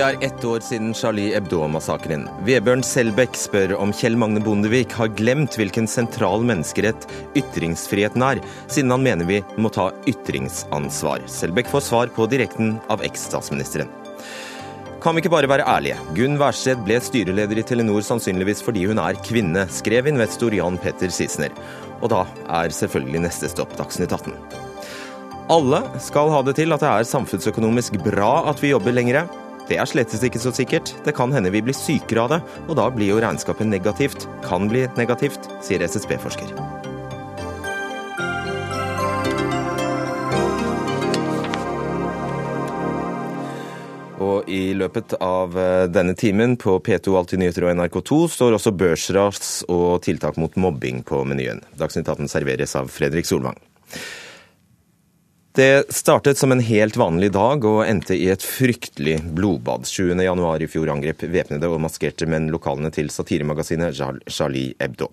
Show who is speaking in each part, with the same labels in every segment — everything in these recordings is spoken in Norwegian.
Speaker 1: Det er ett år siden Charlie Hebdo-massakren. Vebjørn Selbekk spør om Kjell Magne Bondevik har glemt hvilken sentral menneskerett ytringsfriheten er, siden han mener vi må ta ytringsansvar. Selbekk får svar på direkten av eks-statsministeren. Kan vi ikke bare være ærlige? Gunn Wærsted ble styreleder i Telenor sannsynligvis fordi hun er kvinne, skrev investor Jan Petter Sissener. Og da er selvfølgelig neste stopp Dagsnytt 18. Alle skal ha det til at det er samfunnsøkonomisk bra at vi jobber lengre. Det er slettes ikke så sikkert. Det kan hende vi blir sykere av det, og da blir jo regnskapet negativt. Kan bli negativt, sier SSB-forsker. Og i løpet av eh, denne timen på P2 Alltid nyheter og NRK2 står også børsras og tiltak mot mobbing på menyen. Dagsnytt 18 serveres av Fredrik Solvang. Det startet som en helt vanlig dag og endte i et fryktelig blodbad. 7.1 i fjor angrep væpnede og maskerte menn lokalene til satiremagasinet Charlie Hebdo.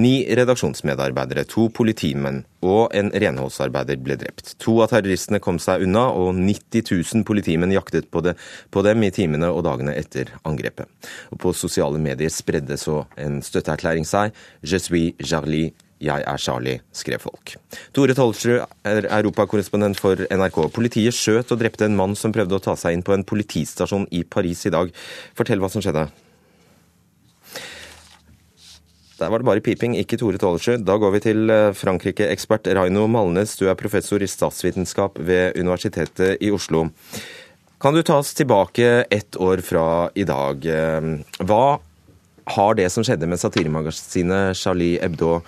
Speaker 1: Ni redaksjonsmedarbeidere, to politimenn og en renholdsarbeider ble drept. To av terroristene kom seg unna, og 90 000 politimenn jaktet på, det, på dem i timene og dagene etter angrepet. Og på sosiale medier spredde så en støtteerklæring seg. Je suis Charlie 'Jeg er Charlie', skrev folk. Tore Tolsrud er europakorrespondent for NRK. Politiet skjøt og drepte en mann som prøvde å ta seg inn på en politistasjon i Paris i dag. Fortell hva som skjedde. Der var det bare piping, ikke Tore Tollersrud. Da går vi til eh, Frankrike-ekspert Raino Malnes. Du er professor i statsvitenskap ved Universitetet i Oslo. Kan du ta oss tilbake ett år fra i dag? Eh, hva har det som skjedde med satiremagasinet Charlie Hebdo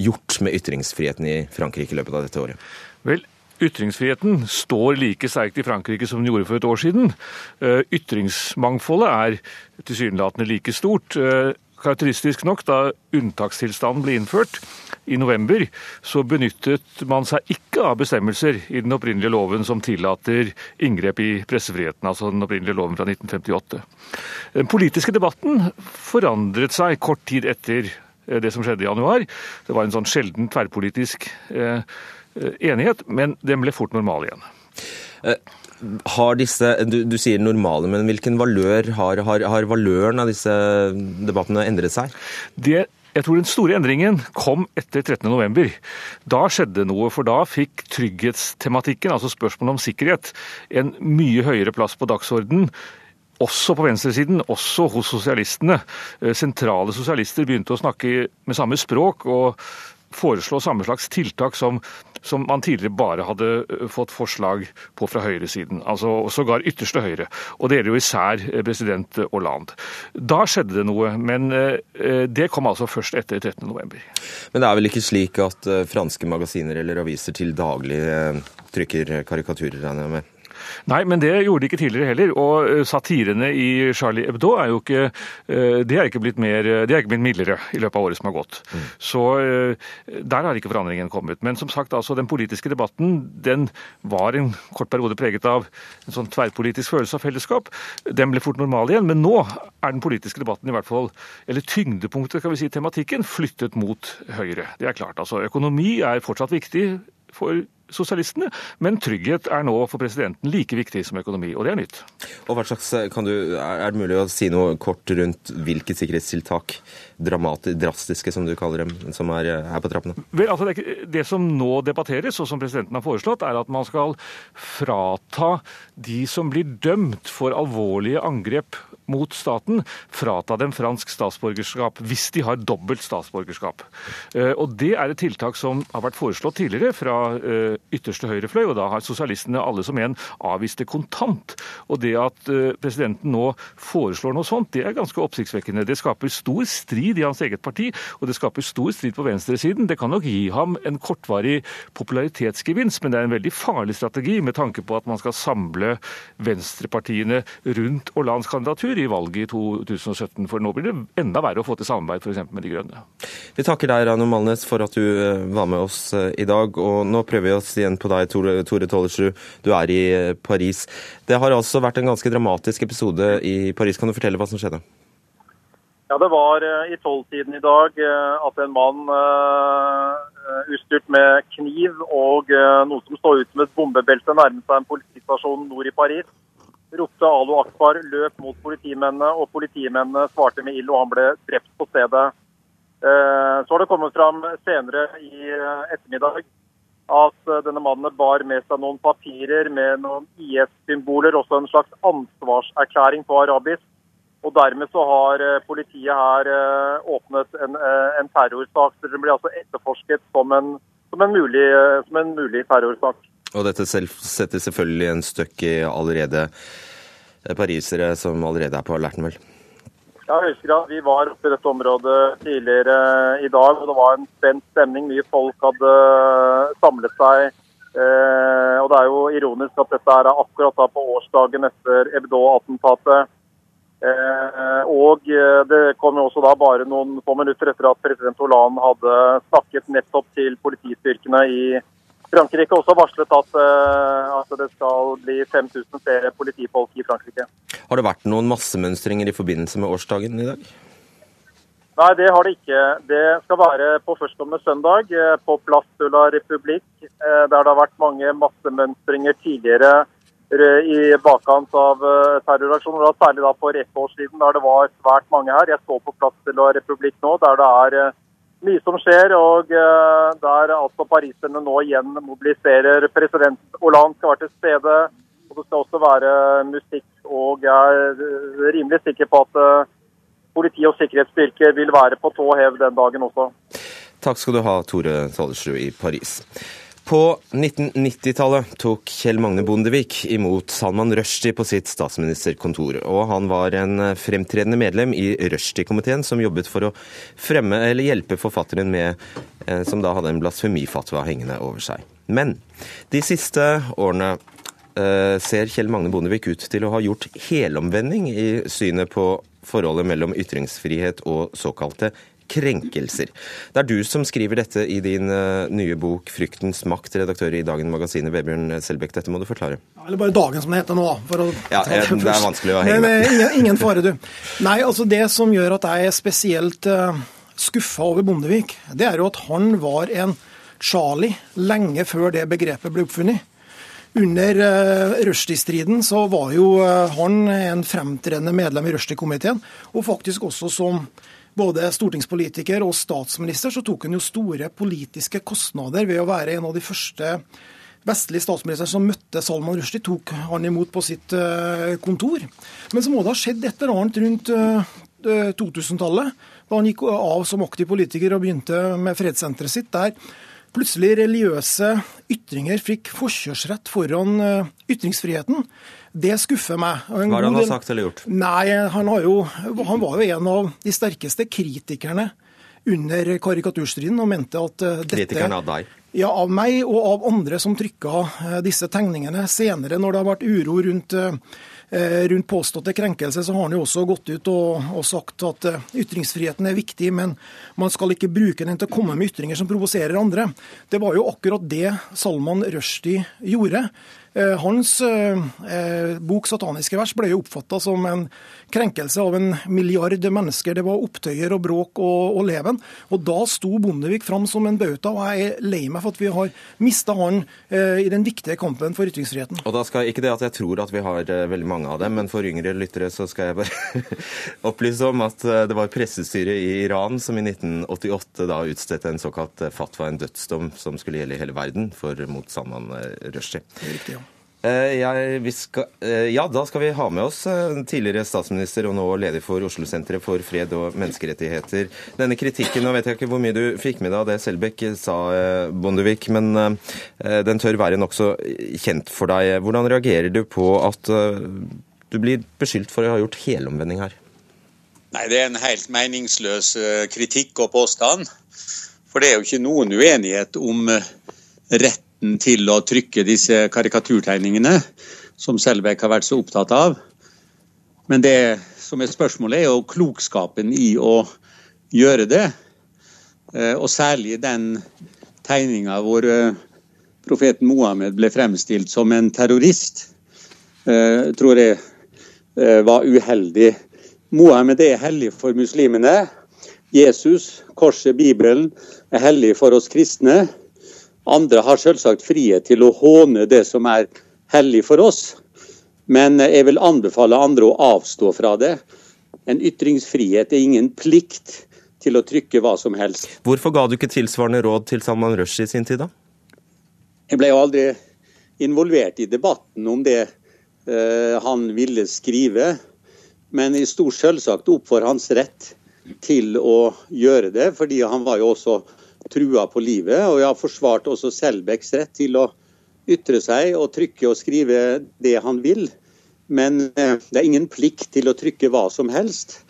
Speaker 1: gjort med ytringsfriheten i Frankrike i løpet av dette året?
Speaker 2: Vel, Ytringsfriheten står like sterkt i Frankrike som den gjorde for et år siden. Eh, ytringsmangfoldet er tilsynelatende like stort. Eh, karakteristisk nok, da unntakstilstanden ble innført i november, så benyttet man seg ikke av bestemmelser i den opprinnelige loven som tillater inngrep i pressefriheten, altså den opprinnelige loven fra 1958. Den politiske debatten forandret seg kort tid etter det som skjedde i januar. Det var en sånn sjelden tverrpolitisk eh, eh, enighet, men den ble fort normal igjen.
Speaker 1: Har disse, du, du, sier normale, men hvilken valør har, har, har valøren av disse debattene endret seg?
Speaker 2: Det jeg tror den store endringen kom etter 13.11. Da skjedde noe, for da fikk trygghetstematikken, altså spørsmålet om sikkerhet, en mye høyere plass på dagsordenen også på venstresiden, også hos sosialistene. Eh, sentrale sosialister begynte å snakke med samme språk og foreslå samme slags tiltak som, som man tidligere bare hadde eh, fått forslag på fra høyresiden. Altså sågar ytterste høyre. Og det gjelder jo især eh, president Hollande. Da skjedde det noe, men det kom altså først etter 13.11.
Speaker 1: Men det er vel ikke slik at franske magasiner eller aviser til daglig trykker karikaturer, regner jeg med?
Speaker 2: Nei, men det gjorde de ikke tidligere heller. Og eh, satirene i Charlie Hebdo er jo ikke De Det er ikke blitt mer de er ikke blitt mildere i løpet av året som har gått. Mm. Så eh, der har ikke forandringen kommet. Men som sagt, altså den politiske debatten den var en kort periode preget av en sånn tverrpolitisk følelse av fellesskap. Den ble fort normal igjen. Men nå er den politiske debatten i hvert fall, eller tyngdepunktet, kan vi si, tematikken, flyttet mot Høyre. Det er klart. altså Økonomi er fortsatt viktig for sosialistene, men trygghet er nå for presidenten like viktig som økonomi, og det er nytt.
Speaker 1: Og hva slags, kan du, Er det mulig å si noe kort rundt hvilke sikkerhetstiltak, drastiske som du kaller dem, som er her på trappene?
Speaker 2: Vel, altså det, det som nå debatteres, og som presidenten har foreslått, er at man skal frata de som blir dømt for alvorlige angrep mot staten, frata dem fransk statsborgerskap hvis de har dobbelt statsborgerskap. Eh, og Det er et tiltak som har vært foreslått tidligere fra eh, ytterste høyrefløy, og da har sosialistene alle som en avvist det kontant. Og Det at eh, presidenten nå foreslår noe sånt, det er ganske oppsiktsvekkende. Det skaper stor strid i hans eget parti, og det skaper stor strid på venstresiden. Det kan nok gi ham en kortvarig popularitetsgevinst, men det er en veldig farlig strategi med tanke på at man skal samle venstrepartiene rundt Hollands kandidatur i valget i 2017. For nå blir det enda verre å få til samarbeid f.eks. med De grønne.
Speaker 1: Vi takker deg, Rano Malnes, for at du eh, var med oss eh, i dag. Og nå prøver vi oss igjen på deg, Tore, Tore Tollersrud. Du er i eh, Paris. Det har altså vært en ganske dramatisk episode i Paris. Kan du fortelle hva som skjedde?
Speaker 3: Ja, Det var i tolvtiden i dag at en mann utstyrt med kniv og noe som så ut som et bombebelte nærmet seg en politistasjon nord i Paris. Ropte Alo Akbar, løp mot politimennene, og politimennene svarte med ild, og han ble drept på stedet. Så har det kommet fram senere i ettermiddag at denne mannen bar med seg noen papirer med noen IS-symboler, også en slags ansvarserklæring på arabisk. Og Dermed så har politiet her åpnet en, en terrorsak. Den blir altså etterforsket som en, som en, mulig, som en mulig terrorsak.
Speaker 1: Og dette selv setter selvfølgelig en støkk i allerede eh, parisere som allerede er på alerten, vel?
Speaker 3: Ja, jeg husker at Vi var oppe i dette området tidligere i dag, og det var en spent stemning. Mye folk hadde samlet seg. Eh, og Det er jo ironisk at dette er akkurat da på årsdagen etter Ebdo-attentatet. Eh, og eh, Det kom jo også da bare noen få minutter etter at president Hollande hadde snakket nettopp til politistyrkene i Frankrike også varslet at, eh, at, det skal bli 5000 flere politifolk i Frankrike.
Speaker 1: Har det vært noen massemønstringer i forbindelse med årsdagen i dag?
Speaker 3: Nei, det har det ikke. Det skal være på førstkommende søndag eh, på Place de la Republikk, eh, der det har vært mange massemønstringer tidligere i bakkant av terroraksjoner. Særlig da for ett år siden, der det var svært mange her. Jeg står på Plass de la Republikk nå, der det er mye som skjer, og uh, der altså pariserne nå igjen mobiliserer. President Hollande skal være til stede, og det skal også være musikk. Og jeg er rimelig sikker på at uh, politi og sikkerhetsstyrker vil være på tå hev den dagen også.
Speaker 1: Takk skal du ha, Tore Tollersrud i Paris. På 1990-tallet tok Kjell Magne Bondevik imot Salman Rushdie på sitt statsministerkontor. Og han var en fremtredende medlem i Rushdie-komiteen som jobbet for å fremme eller hjelpe forfatteren med, eh, som da hadde en blasfemifatwa hengende over seg. Men de siste årene eh, ser Kjell Magne Bondevik ut til å ha gjort helomvending i synet på forholdet mellom ytringsfrihet og såkalte krenkelser. Det er du som skriver dette i din uh, nye bok 'Fryktens makt', redaktør i Dagen Magasinet, Vebjørn Selbekk. Dette må du forklare.
Speaker 4: Ja, eller bare Dagen, som det heter nå. For
Speaker 1: å ja, det, det er vanskelig å henge
Speaker 4: med. Ingen, ingen, fare, du. Nei, altså Det som gjør at jeg er spesielt eh, skuffa over Bondevik, det er jo at han var en Charlie lenge før det begrepet ble oppfunnet. Under uh, Rushdie-striden så var jo uh, han en fremtredende medlem i Rushdie-komiteen, og faktisk også som både stortingspolitiker og statsminister, så tok han jo store politiske kostnader ved å være en av de første vestlige statsministeren som møtte Salman Rushdie, tok han imot på sitt eh, kontor. Men så må det ha skjedd et eller annet rundt 2000-tallet, eh, da han gikk av som aktiv politiker og begynte med fredssenteret sitt. der plutselig religiøse ytringer fikk forkjørsrett foran eh, ytringsfriheten. Det skuffer meg.
Speaker 1: Hva har han sagt eller gjort?
Speaker 4: Nei, han, jo, han, var jo en av de sterkeste kritikerne under karikaturstriden og mente at uh,
Speaker 1: dette Kritikerne av deg?
Speaker 4: Ja, av meg og av andre som trykka uh, disse tegningene. Senere, når det har vært uro rundt uh, rundt påståtte krenkelser, så har han jo også gått ut og, og, sagt at ytringsfriheten er viktig, men man skal ikke bruke den til å komme med ytringer som provoserer andre. Det var jo akkurat det Salman Rushdie gjorde. Eh, hans eh, eh, bok 'Sataniske vers' ble jo oppfatta som en krenkelse av en milliard mennesker. Det var opptøyer og bråk og, og leven. Og da sto Bondevik fram som en bauta, og jeg er lei meg for at vi har mista han i den viktige kampen for ytringsfriheten.
Speaker 1: Og da skal Ikke det at jeg tror at vi har veldig mange av dem, men for yngre lyttere så skal jeg bare opplyse om at det var pressestyret i Iran som i 1988 da utstedte en såkalt fatwa, en dødsdom, som skulle gjelde i hele verden for mot Salman Rushdie.
Speaker 4: Riktig, ja.
Speaker 1: Eh, jeg, skal, eh, ja, da skal vi ha med oss eh, tidligere statsminister og nå leder for Oslo-senteret for fred og menneskerettigheter. Denne kritikken, nå vet jeg ikke hvor mye du fikk med deg av det Selbekk sa, Bondevik, men den tør være nokså kjent for deg. Hvordan reagerer du på at du blir beskyldt for å ha gjort helomvending her?
Speaker 5: Nei, Det er en helt meningsløs kritikk og påstand. For det er jo ikke noen uenighet om rett retten til å trykke disse karikaturtegningene, som Selbekk har vært så opptatt av. Men det som er spørsmålet, er jo klokskapen i å gjøre det. Eh, og særlig den tegninga hvor eh, profeten Mohammed ble fremstilt som en terrorist, eh, tror jeg var uheldig. Mohammed er hellig for muslimene. Jesus, korset, Bibelen er hellig for oss kristne. Andre har selvsagt frihet til å håne det som er hellig for oss. Men jeg vil anbefale andre å avstå fra det. En ytringsfrihet er ingen plikt til å trykke hva som helst.
Speaker 1: Hvorfor ga du ikke tilsvarende råd til Salman Rushdie i sin tid, da?
Speaker 5: Jeg ble jo aldri involvert i debatten om det uh, han ville skrive. Men jeg sto selvsagt opp for hans rett til å gjøre det, fordi han var jo også trua på livet. Og jeg har forsvart også Selbekks rett til å ytre seg og trykke og skrive det han vil. Men uh, det er ingen plikt til å trykke hva som helst.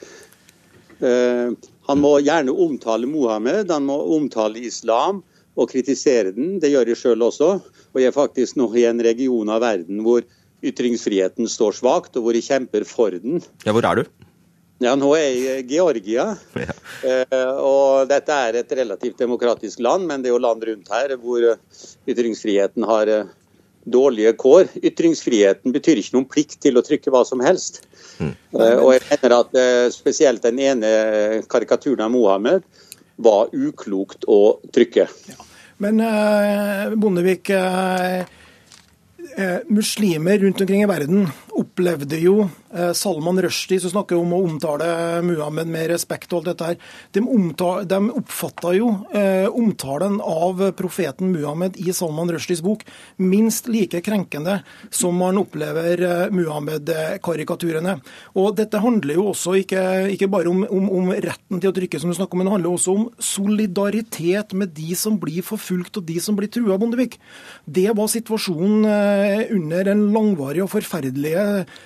Speaker 5: Uh, han må gjerne omtale Mohammed, han må omtale islam og kritisere den. Det gjør jeg sjøl også. Og jeg er faktisk nå i en region av verden hvor ytringsfriheten står svakt, og hvor jeg kjemper for den.
Speaker 1: Ja, Hvor er du?
Speaker 5: Ja, Nå er jeg i Georgia. Ja. Eh, og dette er et relativt demokratisk land, men det er jo land rundt her hvor ytringsfriheten har eh, dårlige kår. Ytringsfriheten betyr ikke noen plikt til å trykke hva som helst. Mm. Og jeg mener at eh, spesielt den ene karikaturen av Mohammed var uklokt å trykke. Ja.
Speaker 4: Men eh, Bondevik, eh, eh, muslimer rundt omkring i verden opplevde jo eh, Salman Rushdie, som snakker om å omtale Muhammed med respekt og alt dette her, de, de oppfatta jo eh, omtalen av profeten Muhammed i Salman Rushdies bok minst like krenkende som man opplever eh, Muhammed-karikaturene. Og Dette handler jo også ikke, ikke bare om, om, om, retten til å trykke, som du snakker om, men det handler også om solidaritet med de som blir forfulgt og de som blir trua, Bondevik. Det var situasjonen eh, under den langvarige og forferdelige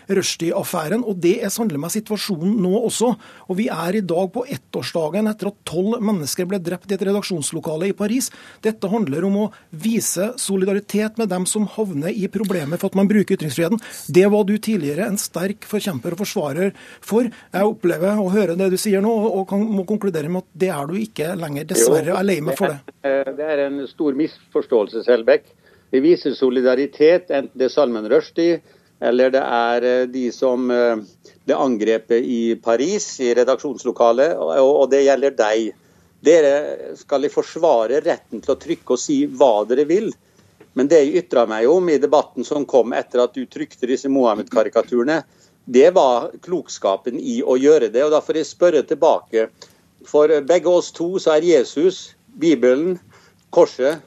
Speaker 4: Rushdie-affæren. Og det er sannelig meg situasjonen nå også. Og vi er i dag på ettårsdagen etter at tolv mennesker ble drept i et redaksjonslokale i Paris. Dette handler om å vise solidaritet med dem som havner i problemer for at man bruker ytringsfriheten. Det var du tidligere en sterk forkjemper og forsvarer for. Jeg opplever å høre det du sier nå, og kan, må konkludere med at det er du ikke lenger. Dessverre. Jeg er lei meg for det.
Speaker 5: Det er en stor misforståelse, Selbekk. Vi viser solidaritet, enten det er Salmen Rushdie eller det er eh, de som ble eh, angrepet i Paris, i redaksjonslokalet, og det gjelder deg. Dere skal forsvare retten til å trykke og si hva dere vil. Men det jeg ytra meg om i debatten som kom etter at du trykte disse Mohammed-karikaturene, det var klokskapen i å gjøre det. Og da får jeg spørre tilbake. For begge oss to så er Jesus, Bibelen, korset,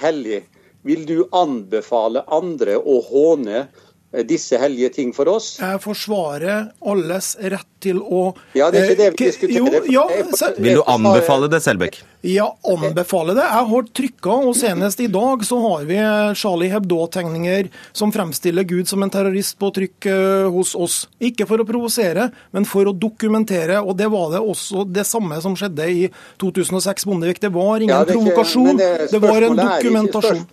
Speaker 5: hellig. Vil du anbefale andre å håne Eh, disse hellige ting for oss.
Speaker 4: Jeg forsvarer alles rett til å
Speaker 5: Ja, det er ikke det vi eh, diskuterer. Jo,
Speaker 1: ja, Vil du anbefale det, Selbekk?
Speaker 4: Ja, anbefale det. Jeg har trykka, og senest i dag så har vi Charlie Hebdo-tegninger som fremstiller Gud som en terrorist på trykk eh, hos oss. Ikke for å provosere, men for å dokumentere. Og det var det også det samme som skjedde i 2006, Bondevik. Det var ingen ja, det ikke, provokasjon, det, det var en dokumentasjon.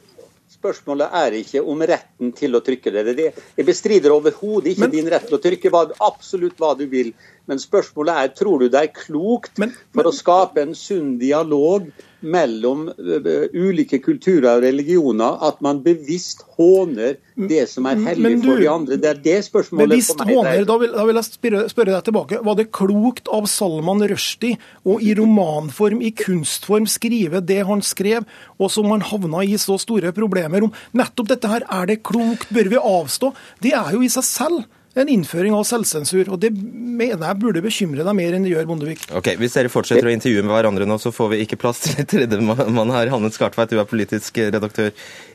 Speaker 5: Spørsmålet er ikke om retten til å trykke det. det jeg bestrider overhodet ikke Men, din rett til å trykke hva, absolutt hva du vil. Men spørsmålet er tror du det er klokt men, for å skape en sunn dialog mellom uh, ulike kulturer og religioner at man bevisst håner det som er hellig du, for de andre. Det er det spørsmålet
Speaker 4: bevisst for meg håner, da vil, da vil jeg spørre, spørre, deg tilbake. Var det klokt av Salman Rushdie å i romanform, i kunstform, skrive det han skrev, og som han havna i så store problemer om? Nettopp dette her, er det klokt? Bør vi avstå? Det er jo i seg selv en innføring av selvsensur. og Det mener jeg burde bekymre deg mer enn det gjør Bondevik.
Speaker 1: Ok, Hvis dere fortsetter å intervjue med hverandre nå, så får vi ikke plass til tredjemann her. Hanne Skartveit, du er politisk redaktør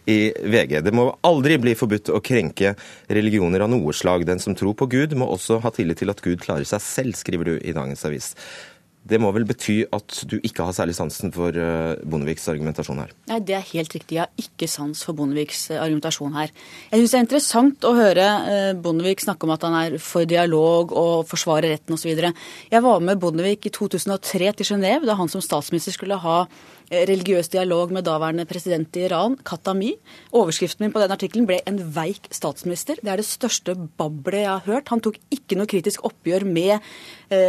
Speaker 1: i VG. Det må aldri bli forbudt å krenke religioner av noe slag. Den som tror på Gud, må også ha tillit til at Gud klarer seg selv, skriver du i dagens avis. Det må vel bety at du ikke har særlig sansen for eh, Bondeviks argumentasjon her?
Speaker 6: Nei, det er helt riktig. Jeg har ikke sans for Bondeviks eh, argumentasjon her. Jeg syns det er interessant å høre eh, Bondevik snakke om at han er for dialog og forsvarer retten osv. Jeg var med Bondevik i 2003 til Genéve, da han som statsminister skulle ha religiøs dialog med daværende president i Iran, Khatami. Overskriften min på den artikkelen ble 'En veik statsminister'. Det er det største bablet jeg har hørt. Han tok ikke noe kritisk oppgjør med,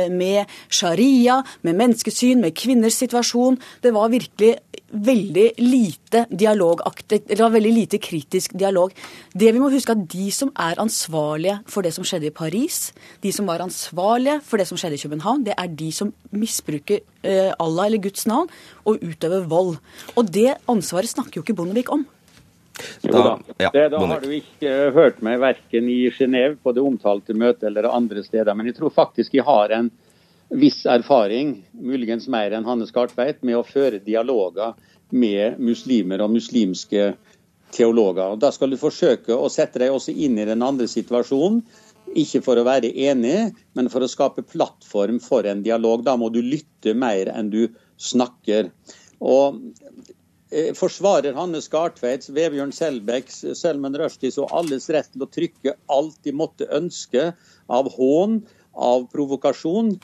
Speaker 6: med sharia, med menneskesyn, med kvinners situasjon. Det var virkelig veldig lite dialogaktig, var veldig lite kritisk dialog. Det vi må huske at De som er ansvarlige for det som skjedde i Paris, de som var ansvarlige for det som skjedde i København, det er de som misbruker eh, Allah eller Guds navn og utøve vold. Og det ansvaret snakker jo ikke Bondevik om.
Speaker 5: Jo da. Ja, det, da har du ikke hørt meg verken i Genéve på det omtalte møtet eller andre steder. Men jeg tror faktisk jeg har en viss erfaring, muligens mer enn Hanne Skartveit, med å føre dialoger med muslimer og muslimske teologer. Og Da skal du forsøke å sette deg også inn i den andre situasjonen. Ikke for å være enig, men for å skape plattform for en dialog. Da må du lytte mer enn du snakker. Og eh, forsvarer Hanne Skartveits, Vebjørn Selbecks, Selman Rushdies og alles rett til å trykke alt de måtte ønske av hån, av provokasjon.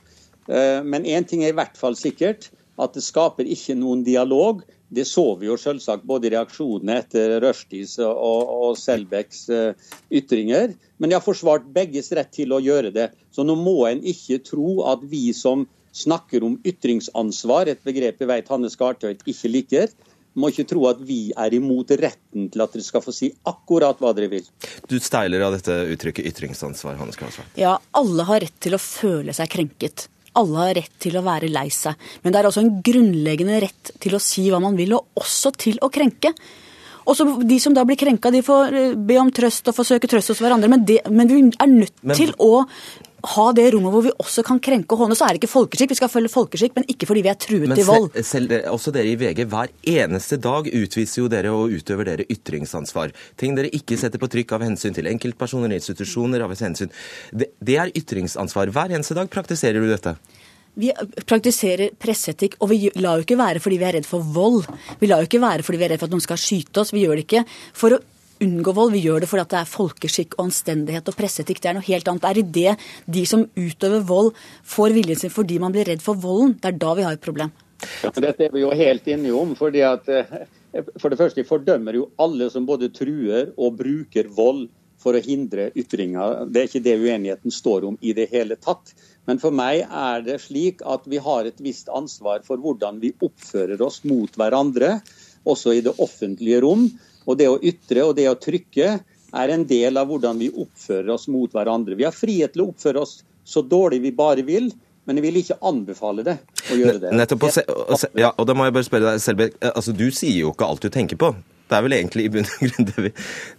Speaker 5: Eh, men én ting er i hvert fall sikkert, at det skaper ikke noen dialog. Det så vi jo selvsagt både i reaksjonene etter Rushdies og, og Selbecks eh, ytringer. Men de har forsvart begges rett til å gjøre det. Så nå må en ikke tro at vi som snakker om ytringsansvar, et begrep jeg vet Hanne Skartøyt ikke liker, må ikke tro at vi er imot retten til at dere skal få si akkurat hva dere vil.
Speaker 1: Du steiler av dette uttrykket ytringsansvar, Hanne Skartøyt.
Speaker 6: Ja, alle har rett til å føle seg krenket. Alle har rett til å være lei seg. Men det er også en grunnleggende rett til å si hva man vil, og også til å krenke. Også De som da blir krenka, de får eh, be om trøst og forsøke trøst hos hverandre. Men, det, men vi er nødt men, til å ha det rommet hvor vi også kan krenke og håne. Så er det ikke folkeskikk. Vi skal følge folkeskikk, men ikke fordi vi er truet til vold.
Speaker 1: Selv, selv, også dere i VG, hver eneste dag utviser jo dere og utøver dere ytringsansvar. Ting dere ikke setter på trykk av hensyn til enkeltpersoner, institusjoner, av hensyn. Det, det er ytringsansvar. Hver eneste dag praktiserer du dette.
Speaker 6: Vi praktiserer presseetikk, og vi lar jo ikke være fordi vi er redd for vold. Vi lar jo ikke være fordi vi er redd for at noen skal skyte oss. Vi gjør det ikke for å unngå vold. Vi gjør det fordi det er folkeskikk og anstendighet og presseetikk. Det er noe helt annet. Det er i det de som utøver vold, får viljen sin fordi man blir redd for volden. Det er da vi har et problem.
Speaker 5: Ja, men dette er vi jo helt enige om. fordi at eh, For det første fordømmer jo alle som både truer og bruker vold for å hindre ytringer. Det er ikke det uenigheten står om i det hele tatt. Men for meg er det slik at vi har et visst ansvar for hvordan vi oppfører oss mot hverandre, også i det offentlige rom. Og det å ytre og det å trykke er en del av hvordan vi oppfører oss mot hverandre. Vi har frihet til å oppføre oss så dårlig vi bare vil, men jeg vil ikke anbefale det å gjøre det.
Speaker 1: Nettopp, og, se, ja, og da må jeg bare spørre deg, Selbekk, altså, Du sier jo ikke alt du tenker på. Det er vel egentlig i bunn og grunn det vi,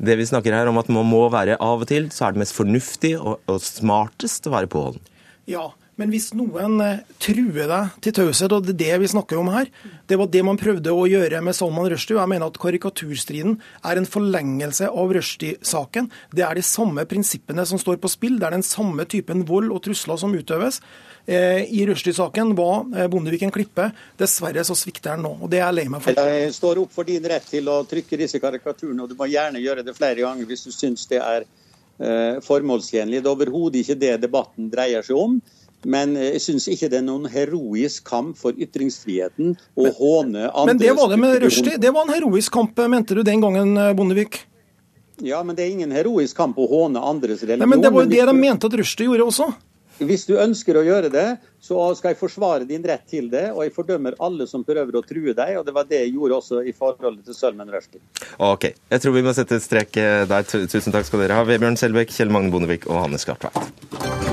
Speaker 1: det vi, snakker her om, at man må være av og til, så er det mest fornuftig og, og smartest å være påholden.
Speaker 4: Ja, men hvis noen eh, truer deg til taushet, og det er det vi snakker om her Det var det man prøvde å gjøre med Salman Rushdie. Jeg mener at karikaturstriden er en forlengelse av Rushdie-saken. Det er de samme prinsippene som står på spill. Det er den samme typen vold og trusler som utøves. Eh, I Rushdie-saken var eh, Bondevik en klippe. Dessverre så svikter han nå, og det er jeg lei meg for.
Speaker 5: Jeg står opp for din rett til å trykke disse karikaturene, og du må gjerne gjøre det flere ganger hvis du syns det er formålstjenlig. Det er overhodet ikke det debatten dreier seg om. Men jeg syns ikke det er noen heroisk kamp for ytringsfriheten å håne
Speaker 4: andres Men det var det med Rushdie. Det var en heroisk kamp, mente du den gangen, eh, Bondevik?
Speaker 5: Ja, men det er ingen heroisk kamp å håne andres religion. Nei,
Speaker 4: men det var jo det de mente at Rushdie gjorde også.
Speaker 5: Hvis du ønsker å gjøre det, så skal jeg forsvare din rett til det. Og jeg fordømmer alle som prøver å true deg, og det var det jeg gjorde også i forholdet til Sølmen Rushdie.
Speaker 1: Ok, jeg tror vi må sette et strek eh, der. Tusen takk skal dere ha, Vebjørn Selbekk, Kjell Magne Bondevik og Hanne Skartveit.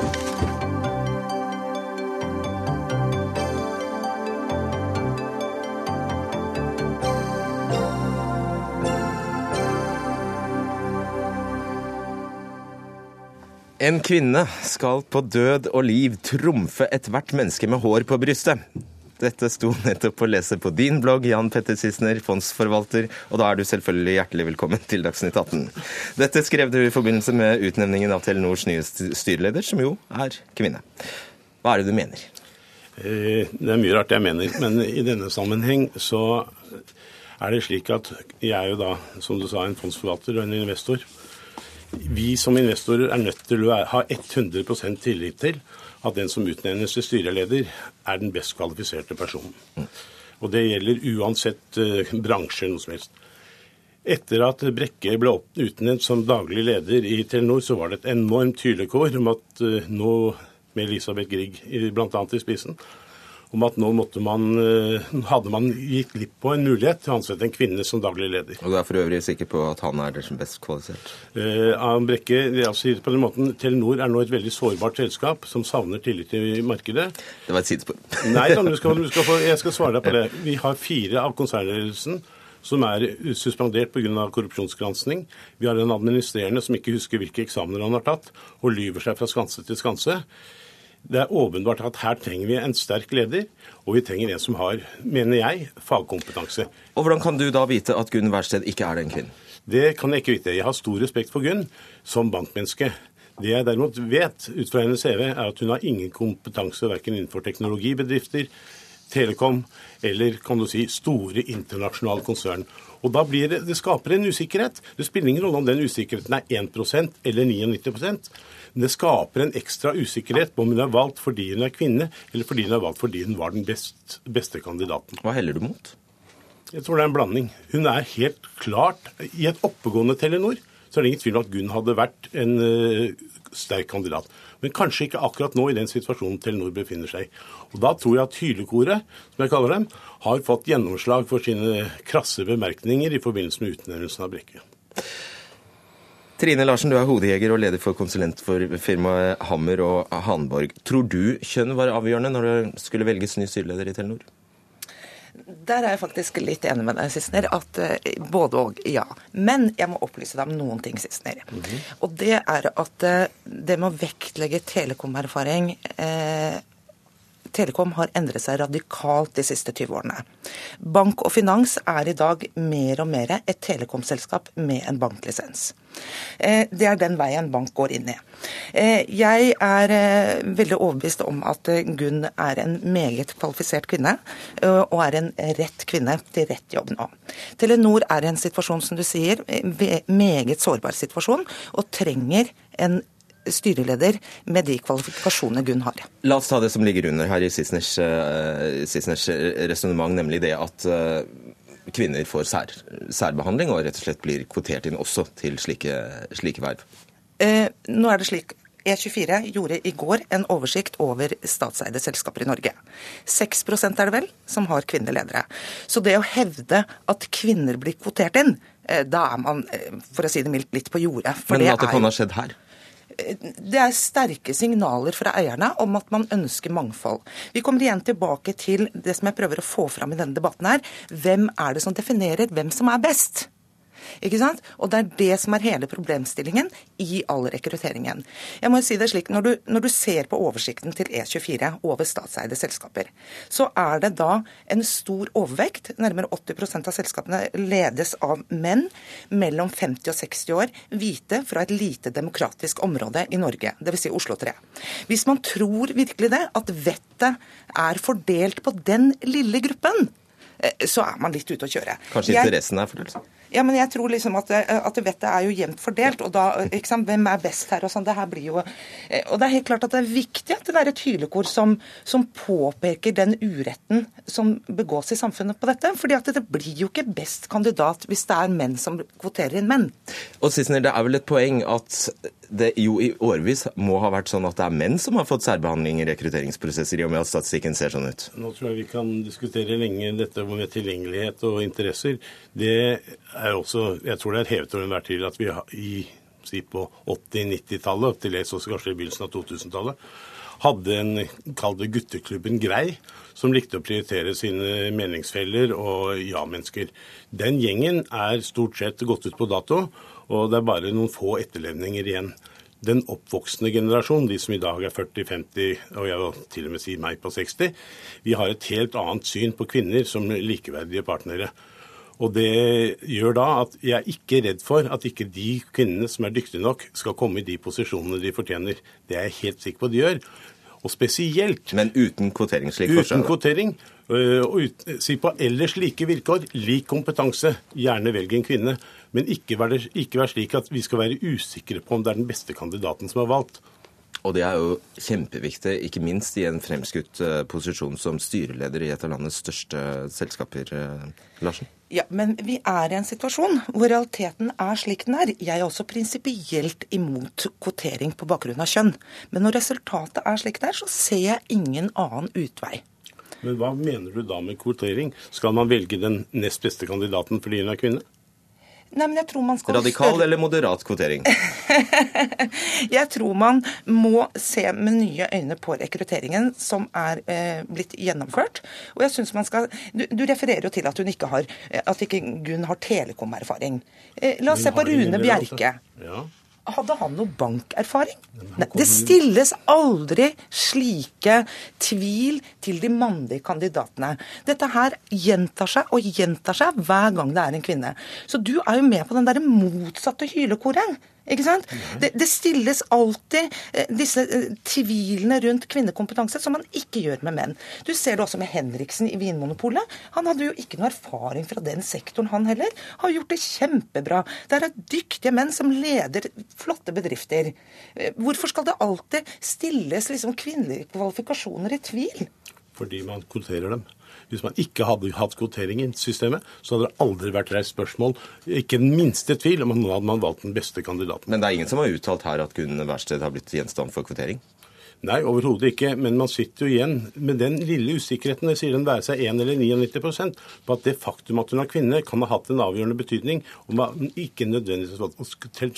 Speaker 1: En kvinne skal på død og liv trumfe ethvert menneske med hår på brystet. Dette sto nettopp å lese på din blogg, Jan Petter Sissener, fondsforvalter, og da er du selvfølgelig hjertelig velkommen til Dagsnytt 18. Dette skrev du i forbindelse med utnevningen av Telenors nye styreleder, som jo er kvinne. Hva er det du mener?
Speaker 7: Eh, det er mye rart jeg mener, men i denne sammenheng så er det slik at jeg er jo da, som du sa, en fondsforvalter og en investor vi som investorer er nødt til å ha 100% tillit til at den som utnevnes til styreleder, er den best kvalifiserte personen. Og det gjelder uansett uh, bransje, noe som helst. Etter at Brekke ble utnevnt som daglig leder i Telenor, så var det et enormt hylekår om at uh, nå, med Elisabeth Grieg bl.a. i spissen, om at nå måtte man, eh, hadde man gitt glipp på en mulighet til å ansette en kvinne som daglig leder.
Speaker 1: Og du er for øvrig sikker på at han er som best kvalifisert?
Speaker 7: Eh, Brekke, altså på den måten, Telenor er nå et veldig sårbart selskap som savner tillit i markedet.
Speaker 1: Det var et sidespor.
Speaker 7: Nei, da, du skal, du skal få, jeg skal svare deg på det. Vi har fire av konsernledelsen som er suspendert pga. korrupsjonsgransking. Vi har en administrerende som ikke husker hvilke eksamener han har tatt, og lyver seg fra skanse til skanse. Det er åpenbart at her trenger vi en sterk leder, og vi trenger en som har, mener jeg, fagkompetanse.
Speaker 1: Og Hvordan kan du da vite at Gunn Wærsted ikke er den kvinnen?
Speaker 7: Det kan jeg ikke vite. Jeg har stor respekt for Gunn som bankmenneske. Det jeg derimot vet ut fra hennes CV, er at hun har ingen kompetanse verken innenfor teknologibedrifter, telekom eller kan du si, store internasjonale konsern. Og da blir det, det skaper en usikkerhet. Det spiller ingen rolle om den usikkerheten er 1% eller 99 men det skaper en ekstra usikkerhet på om hun er valgt fordi hun er kvinne, eller fordi hun er valgt fordi hun var den best, beste kandidaten.
Speaker 1: Hva heller du mot?
Speaker 7: Jeg tror det er en blanding. Hun er helt klart I et oppegående Telenor så er det ingen tvil om at Gunn hadde vært en uh, sterk kandidat. Men kanskje ikke akkurat nå i den situasjonen Telenor befinner seg i. Og Da tror jeg at Hylekoret, som jeg kaller dem, har fått gjennomslag for sine krasse bemerkninger i forbindelse med utnevnelsen av Brekke.
Speaker 1: Trine Larsen, du er hodejeger og leder for konsulent for firmaet Hammer og Hanborg. Tror du kjønn var avgjørende når det skulle velges ny styreleder i Telenor?
Speaker 8: Der er jeg faktisk litt enig med deg, Sissener. At uh, både og, ja. Men jeg må opplyse deg om noen ting, Sissener. Mm -hmm. Og det er at uh, det med å vektlegge telekomerfaring uh, Telekom har endret seg radikalt de siste 20 årene. Bank og finans er i dag mer og mer et telekomselskap med en banklisens. Eh, det er den veien bank går inn i. Eh, jeg er eh, veldig overbevist om at Gunn er en meget kvalifisert kvinne, og er en rett kvinne til rett jobb nå. Telenor er i en situasjon, som du sier, meget sårbar situasjon, og trenger en styreleder med de kvalifikasjonene Gunn har.
Speaker 1: La oss ta det som ligger under her i Sisners, uh, Sisners resonnement, nemlig det at uh, kvinner får sær, særbehandling og rett og slett blir kvotert inn også til slike, slike verv.
Speaker 8: Nå er det slik E24 gjorde i går en oversikt over statseide selskaper i Norge. 6 er det vel som har kvinnelige ledere. Så det å hevde at kvinner blir kvotert inn, da er man, for å si det mildt, litt på jordet.
Speaker 1: Men at det kan ha skjedd her?
Speaker 8: Det er sterke signaler fra eierne om at man ønsker mangfold. Vi kommer igjen tilbake til det som jeg prøver å få fram i denne debatten her. Hvem er det som definerer hvem som er best? Ikke sant? Og det er det som er hele problemstillingen i all rekrutteringen. Jeg må si det slik, når du, når du ser på oversikten til E24 over statseide selskaper, så er det da en stor overvekt. Nærmere 80% av selskapene ledes av menn mellom 50 og 60 år, hvite fra et lite demokratisk område i Norge, dvs. Si Oslo 3. Hvis man tror virkelig det, at vettet er fordelt på den lille gruppen, eh, så er man litt ute å kjøre.
Speaker 1: Kanskje interessen er fordelt?
Speaker 8: Ja, men jeg tror liksom at, eh, at vettet er jo jevnt fordelt. og da, ikke sant, Hvem er best her? Og sånn, det her blir jo, eh, og det er helt klart at det er viktig at det er et hylekor som, som påpeker den uretten som begås i samfunnet på dette. fordi at det blir jo ikke best kandidat hvis det er menn som kvoterer inn menn.
Speaker 1: Og Sissener, Det er vel et poeng at det jo i årevis må ha vært sånn at det er menn som har fått særbehandling i rekrutteringsprosesser, i og med at statistikken ser sånn ut?
Speaker 7: Nå tror jeg vi kan diskutere lenge dette med tilgjengelighet og interesser. Det er også, Jeg tror det er hevet over enhver tvil at vi i, si på 80-90-tallet, til dels også kanskje i begynnelsen av 2000-tallet, hadde en, kall det gutteklubben Grei, som likte å prioritere sine meningsfeller og ja-mennesker. Den gjengen er stort sett gått ut på dato og det er bare noen få etterlevninger igjen. Den oppvoksende generasjon, de som i dag er 40-50, og jeg vil til og med si meg på 60, vi har et helt annet syn på kvinner som likeverdige partnere. Og Det gjør da at jeg er ikke redd for at ikke de kvinnene som er dyktige nok, skal komme i de posisjonene de fortjener. Det er jeg helt sikker på at de gjør. Og spesielt
Speaker 1: Men uten kvotering, slik
Speaker 7: Uten kvotering. Øh, og ut, si på ellers like vilkår, lik kompetanse. Gjerne velg en kvinne. Men ikke vær, det, ikke vær slik at vi skal være usikre på om det er den beste kandidaten som er valgt.
Speaker 1: Og det er jo kjempeviktig, ikke minst i en fremskutt øh, posisjon som styreleder i et av landets største selskaper, øh, Larsen?
Speaker 8: Ja, men vi er i en situasjon hvor realiteten er slik den er. Jeg er også prinsipielt imot kvotering på bakgrunn av kjønn. Men når resultatet er slik det er, så ser jeg ingen annen utvei.
Speaker 7: Men hva mener du da med kvotering? Skal man velge den nest beste kandidaten fordi hun er kvinne?
Speaker 8: Nei, men jeg tror man skal
Speaker 1: Radikal eller moderat kvotering?
Speaker 8: jeg tror man må se med nye øyne på rekrutteringen som er eh, blitt gjennomført. Og jeg synes man skal du, du, refererer jo til at hun ikke har at ikke Gunn har telekomerfaring. Eh, la oss se på Rune Bjerke. Ja. Hadde han noe bankerfaring? Nei, det stilles aldri slike tvil til de mannlige kandidatene. Dette her gjentar seg og gjentar seg hver gang det er en kvinne. Så du er jo med på den derre motsatte hylekoret. Ikke sant? Det, det, stilles alltid eh, disse eh, tvilene rundt kvinnekompetanse som man ikke gjør med menn. Du ser det også med Henriksen i Vinmonopolet. Han hadde jo ikke noe erfaring fra den sektoren, han heller. Har gjort det kjempebra. Det er dyktige menn som leder flotte bedrifter. Eh, hvorfor skal det alltid stilles liksom kvinnelige kvalifikasjoner i tvil?
Speaker 7: Fordi man kvoterer dem. Hvis man ikke hadde hatt kvotering i systemet, så hadde det aldri vært reist spørsmål, ikke den minste tvil, om at nå hadde man valgt den beste kandidaten.
Speaker 1: Men det er ingen som har uttalt her at Gunn Wærsted har blitt gjenstand for kvotering?
Speaker 7: Nei, overhodet ikke. Men man sitter jo igjen med den lille usikkerheten. det sier den være seg 1 eller 99% på at det faktum at hun er kvinne, kan ha hatt en avgjørende betydning. Og ikke nødvendigvis,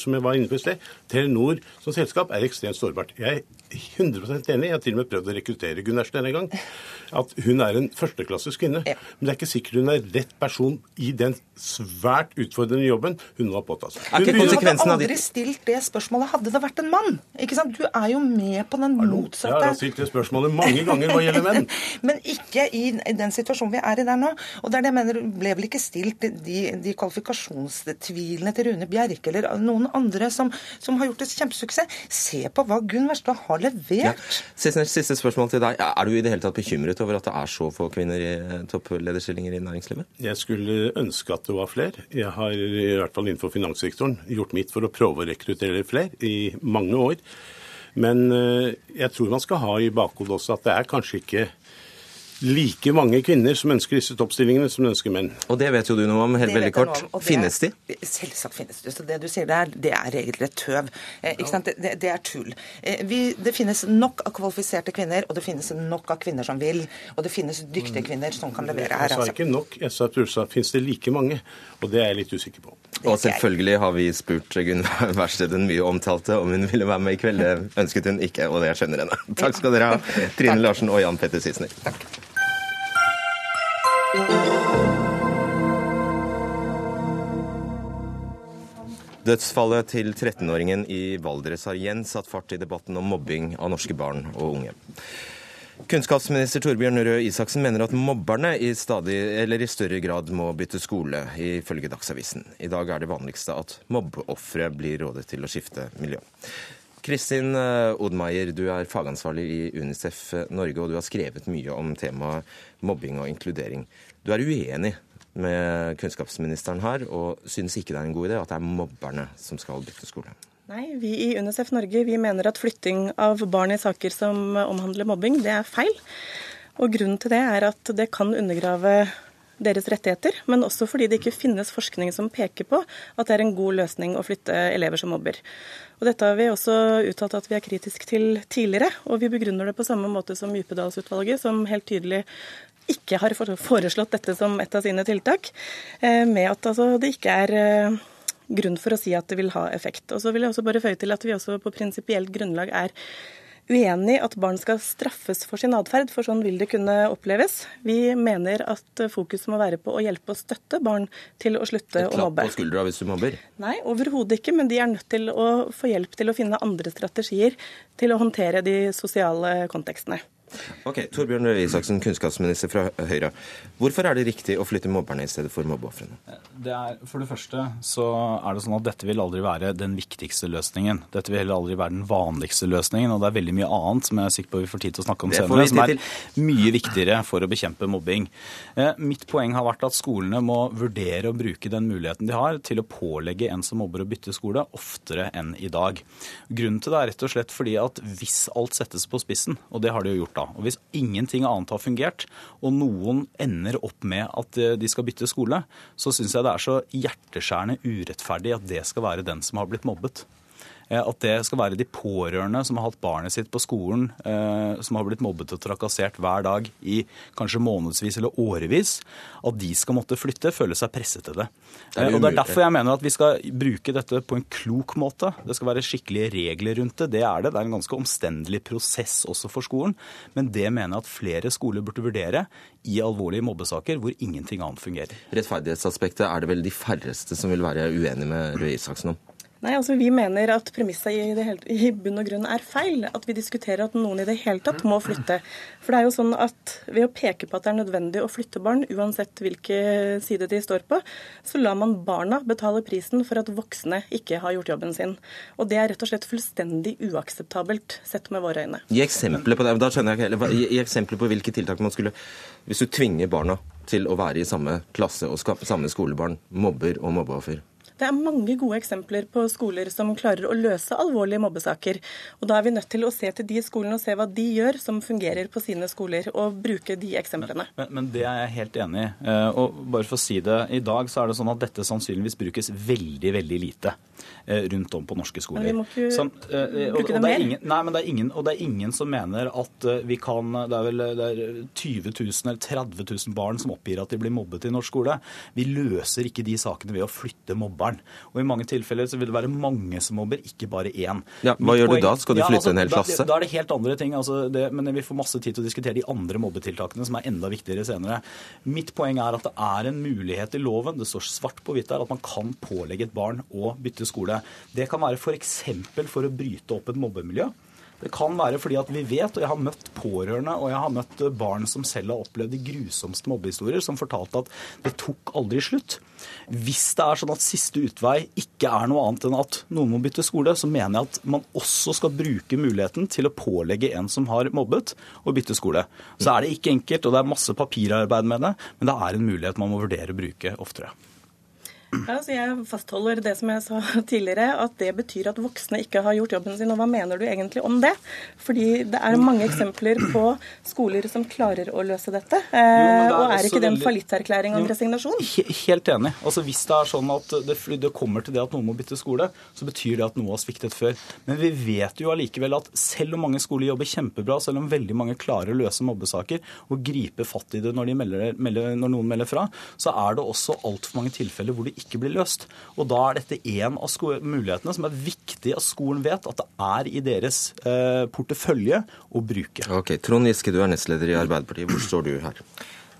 Speaker 7: som jeg var inne på i sted, Telenor som selskap er ekstremt sårbart. Jeg er 100 enig. Jeg har til og med prøvd å rekruttere Gunn denne gang. At hun er en førsteklasses kvinne. Ja. Men det er ikke sikkert hun er rett person i den svært utfordrende jobben hun nå har påtatt seg.
Speaker 8: Du hadde aldri stilt det spørsmålet hadde det vært en mann. Ikke sant? Du er jo med på den motsatte
Speaker 7: Jeg har stilt det spørsmålet mange ganger hva gjelder menn.
Speaker 8: Men ikke i den situasjonen vi er i der nå. Og det er det jeg mener, ble vel ikke stilt de, de kvalifikasjonstvilene til Rune Bjerke eller noen andre som, som har gjort det kjempesuksess. Se på hva Gunn Verstad har levert. Ja.
Speaker 1: Siste, siste, spørsmål til deg. Er du i det hele tatt bekymret over at det er så få kvinner i eh, topplederstillinger i næringslivet?
Speaker 7: Jeg skulle ønske at det var flere. Jeg har i hvert fall innenfor finanssektoren gjort mitt for å prøve å rekruttere flere i mange år. Men eh, jeg tror man skal ha i bakhodet også at det er kanskje ikke like mange kvinner som ønsker disse toppstillingene, som ønsker menn.
Speaker 1: Og det vet jo du noe om, helt veldig kort. Om, finnes de?
Speaker 8: Selvsagt finnes de. Så det du sier der, det er regelrett tøv. Eh, sant? det, det, er tull. Eh, vi, det finnes nok av kvalifiserte kvinner, og det finnes nok av kvinner som vil. Og det finnes dyktige kvinner som kan levere her.
Speaker 7: Jeg sa altså. ikke nok, jeg sa at finnes det like mange. Og det er jeg litt usikker på.
Speaker 1: Og selvfølgelig har vi spurt Gunn Wærsted, den mye omtalte, om hun ville være med i kveld. Det ønsket hun ikke, og det skjønner henne. Takk skal dere ha, Trine Larsen og Jan Petter Sissener.
Speaker 8: Takk.
Speaker 1: Dødsfallet til 13-åringen i Valdres har igjen satt fart i debatten om mobbing av norske barn og unge. Kunnskapsminister Torbjørn Røe Isaksen mener at mobberne i, stadig, i større grad må bytte skole, ifølge Dagsavisen. I dag er det vanligste at mobbeofre blir rådet til å skifte miljø. Kristin Odmeier, du er fagansvarlig i Unicef Norge, og du har skrevet mye om temaet mobbing og inkludering. Du er uenig med kunnskapsministeren her, og synes ikke det er en god idé at det er mobberne som skal bytte skole?
Speaker 9: Nei, vi i Unicef Norge vi mener at flytting av barn i saker som omhandler mobbing, det er feil. Og grunnen til det er at det kan undergrave deres rettigheter, men også fordi det ikke finnes forskning som peker på at det er en god løsning å flytte elever som mobber. Og Dette har vi også uttalt at vi er kritisk til tidligere, og vi begrunner det på samme måte som Djupedalsutvalget, som helt tydelig ikke har foreslått dette som et av sine tiltak, eh, med at altså, det ikke er eh, grunn for å si at det vil ha effekt. Og så vil jeg også bare føye til at vi også på prinsipielt grunnlag er uenig i at barn skal straffes for sin atferd, for sånn vil det kunne oppleves. Vi mener at fokus må være på å hjelpe og støtte barn til å slutte å mobbe. Et klapp
Speaker 1: på skuldra hvis du mobber?
Speaker 9: Nei, overhodet ikke. Men de er nødt til å få hjelp til å finne andre strategier til å håndtere de sosiale kontekstene.
Speaker 1: Ok, Torbjørn Røe Isaksen, kunnskapsminister fra Høyre. Hvorfor er det riktig å flytte mobberne i stedet for mobbeofrene?
Speaker 10: For det første så er det sånn at dette vil aldri være den viktigste løsningen. Dette vil heller aldri være den vanligste løsningen. Og det er veldig mye annet som jeg er sikker på vi får tid til å snakke om senere, som er mye viktigere for å bekjempe mobbing. Eh, mitt poeng har vært at skolene må vurdere å bruke den muligheten de har til å pålegge en som mobber å bytte skole, oftere enn i dag. Grunnen til det er rett og slett fordi at hvis alt settes på spissen, og det har de jo gjort da, og hvis ingenting annet har fungert, og noen ender opp med at eh, de skal bytte skole, så syns jeg det er så hjerteskjærende urettferdig at det skal være den som har blitt mobbet. At det skal være de pårørende som har hatt barnet sitt på skolen, som har blitt mobbet og trakassert hver dag i kanskje månedsvis eller årevis, at de skal måtte flytte, føle seg presset til det. Det og Det er derfor jeg mener at vi skal bruke dette på en klok måte. Det skal være skikkelige regler rundt det. Det er det. Det er en ganske omstendelig prosess også for skolen. Men det mener jeg at flere skoler burde vurdere i alvorlige mobbesaker hvor ingenting annet fungerer.
Speaker 1: Rettferdighetsaspektet er det vel de færreste som vil være uenig med Røe Isaksen om?
Speaker 9: Nei, altså Vi mener at premisset i, i, bunn og grunn er feil. At vi diskuterer at noen i det hele tatt må flytte. For det er jo sånn at Ved å peke på at det er nødvendig å flytte barn, uansett hvilke side de står på, så lar man barna betale prisen for at voksne ikke har gjort jobben sin. Og Det er rett og slett fullstendig uakseptabelt, sett med våre øyne.
Speaker 1: Gi eksempler på det. Da skjønner jeg ikke Gi eksempler på hvilke tiltak man skulle Hvis du tvinger barna til å være i samme klasse og samme skolebarn, mobber og mobbeoffer.
Speaker 9: Det er mange gode eksempler på skoler som klarer å løse alvorlige mobbesaker. Og Da er vi nødt til å se til de skolene og se hva de gjør som fungerer på sine skoler, og bruke de eksemplene.
Speaker 10: Men, men, men det er jeg helt enig i. Eh, og bare for å si det, I dag så er det sånn at dette sannsynligvis brukes veldig, veldig lite eh, rundt om på norske skoler.
Speaker 9: Men vi må ikke uh, bruke det mer?
Speaker 10: Ingen, nei, men det er ingen, og det er ingen som mener at vi kan Det er vel det er 20 000 eller 30 000 barn som oppgir at de blir mobbet i norsk skole. Vi løser ikke de sakene ved å flytte mobbere mobberen. Og i mange tilfeller så vil det være mange som mobber, ikke bare én.
Speaker 1: Ja, hva Mitt gjør poeng, du da? Skal du flytte ja, altså, en hel klasse?
Speaker 10: Da, da, er det helt andre ting. Altså det, men vi får masse tid til å diskutere de andre mobbetiltakene som er enda viktigere senere. Mitt poeng er at det er en mulighet i loven, det står svart på hvitt der, at man kan pålegge et barn å bytte skole. Det kan være f.eks. For, for å bryte opp et mobbemiljø. Det kan være fordi at vi vet, og jeg har møtt pårørende og jeg har møtt barn som selv har opplevd de grusomste mobbehistorier, som fortalte at det tok aldri slutt. Hvis det er sånn at siste utvei ikke er noe annet enn at noen må bytte skole, så mener jeg at man også skal bruke muligheten til å pålegge en som har mobbet, å bytte skole. Så er det ikke enkelt, og det er masse papirarbeid med det, men det er en mulighet man må vurdere å bruke oftere.
Speaker 9: Ja, så jeg fastholder det som jeg sa tidligere, at det betyr at voksne ikke har gjort jobben sin. Og hva mener du egentlig om det? Fordi det er mange eksempler på skoler som klarer å løse dette. Jo, er og er ikke det en fallitterklæring om resignasjon?
Speaker 10: Helt enig. Altså Hvis det er sånn at det, det, kommer til det at noen må bytte skole, så betyr det at noe har sviktet før. Men vi vet jo allikevel at selv om mange skoler jobber kjempebra, selv om veldig mange klarer å løse mobbesaker og gripe fatt i det når, de melder, melder, når noen melder fra, så er det også altfor mange tilfeller hvor det ikke blir løst. Og da er dette en av mulighetene som er viktig at skolen vet at det er i deres eh, portefølje å bruke.
Speaker 1: Ok, Trond Giske, du er nestleder i Arbeiderpartiet. Hvor står du her?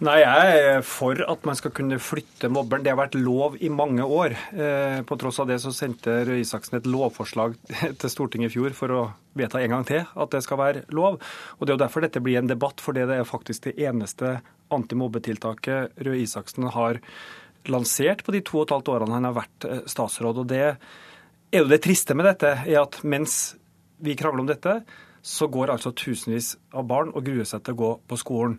Speaker 4: Nei, Jeg er for at man skal kunne flytte mobberen. Det har vært lov i mange år. Eh, på tross av det så sendte Røe Isaksen et lovforslag til Stortinget i fjor for å vedta en gang til at det skal være lov. Og Det er jo derfor dette blir en debatt, for det er faktisk det eneste antimobbetiltaket Røe Isaksen har lansert på de to og et halvt årene han har vært eh, statsråd. og det er jo Det triste med dette er at mens vi krangler om dette, så går altså tusenvis av barn og gruer seg til å gå på skolen.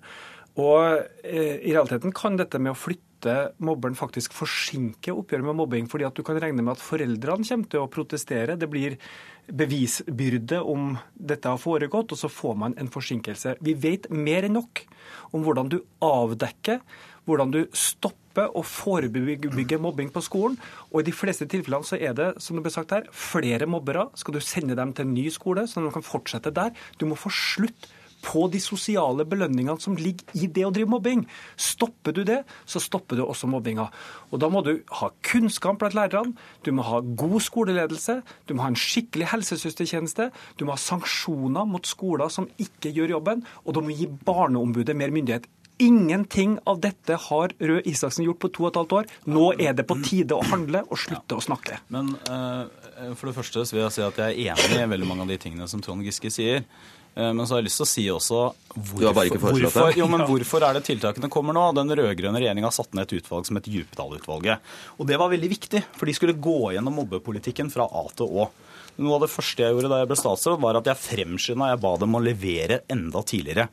Speaker 4: Og eh, I realiteten kan dette med å flytte mobberen faktisk forsinke oppgjøret med mobbing, fordi at du kan regne med at foreldrene kommer til å protestere. Det blir bevisbyrde om dette har foregått, og så får man en forsinkelse. Vi vet mer enn nok om hvordan du avdekker, hvordan du stopper og forebygger mobbing på skolen. Og i de fleste tilfellene så er det, som det ble sagt her, flere mobbere. Skal du sende dem til en ny skole, så de kan fortsette der? Du må få slutt på de sosiale belønningene som ligger i det å drive mobbing. Stopper du det, så stopper du også mobbinga. Og Da må du ha kunnskap blant lærerne, du må ha god skoleledelse, du må ha en skikkelig helsesøstertjeneste, du må ha sanksjoner mot skoler som ikke gjør jobben, og du må gi Barneombudet mer myndighet. Ingenting av dette har Røe Isaksen gjort på to og et halvt år. Nå er det på tide å handle og slutte ja. å snakke.
Speaker 10: Men uh, for det første så vil jeg si at jeg er enig i veldig mange av de tingene som Trond Giske sier. Uh, men så har jeg lyst til å si også hvorfor, hvorfor, jo, men hvorfor er det tiltakene kommer nå? Den rød-grønne regjeringa satte ned et utvalg som het Djupedal-utvalget. Og det var veldig viktig, for de skulle gå gjennom mobbepolitikken fra A til Å. Noe av det første jeg gjorde da jeg ble statsråd, var at jeg fremskynda. Jeg ba dem å levere enda tidligere.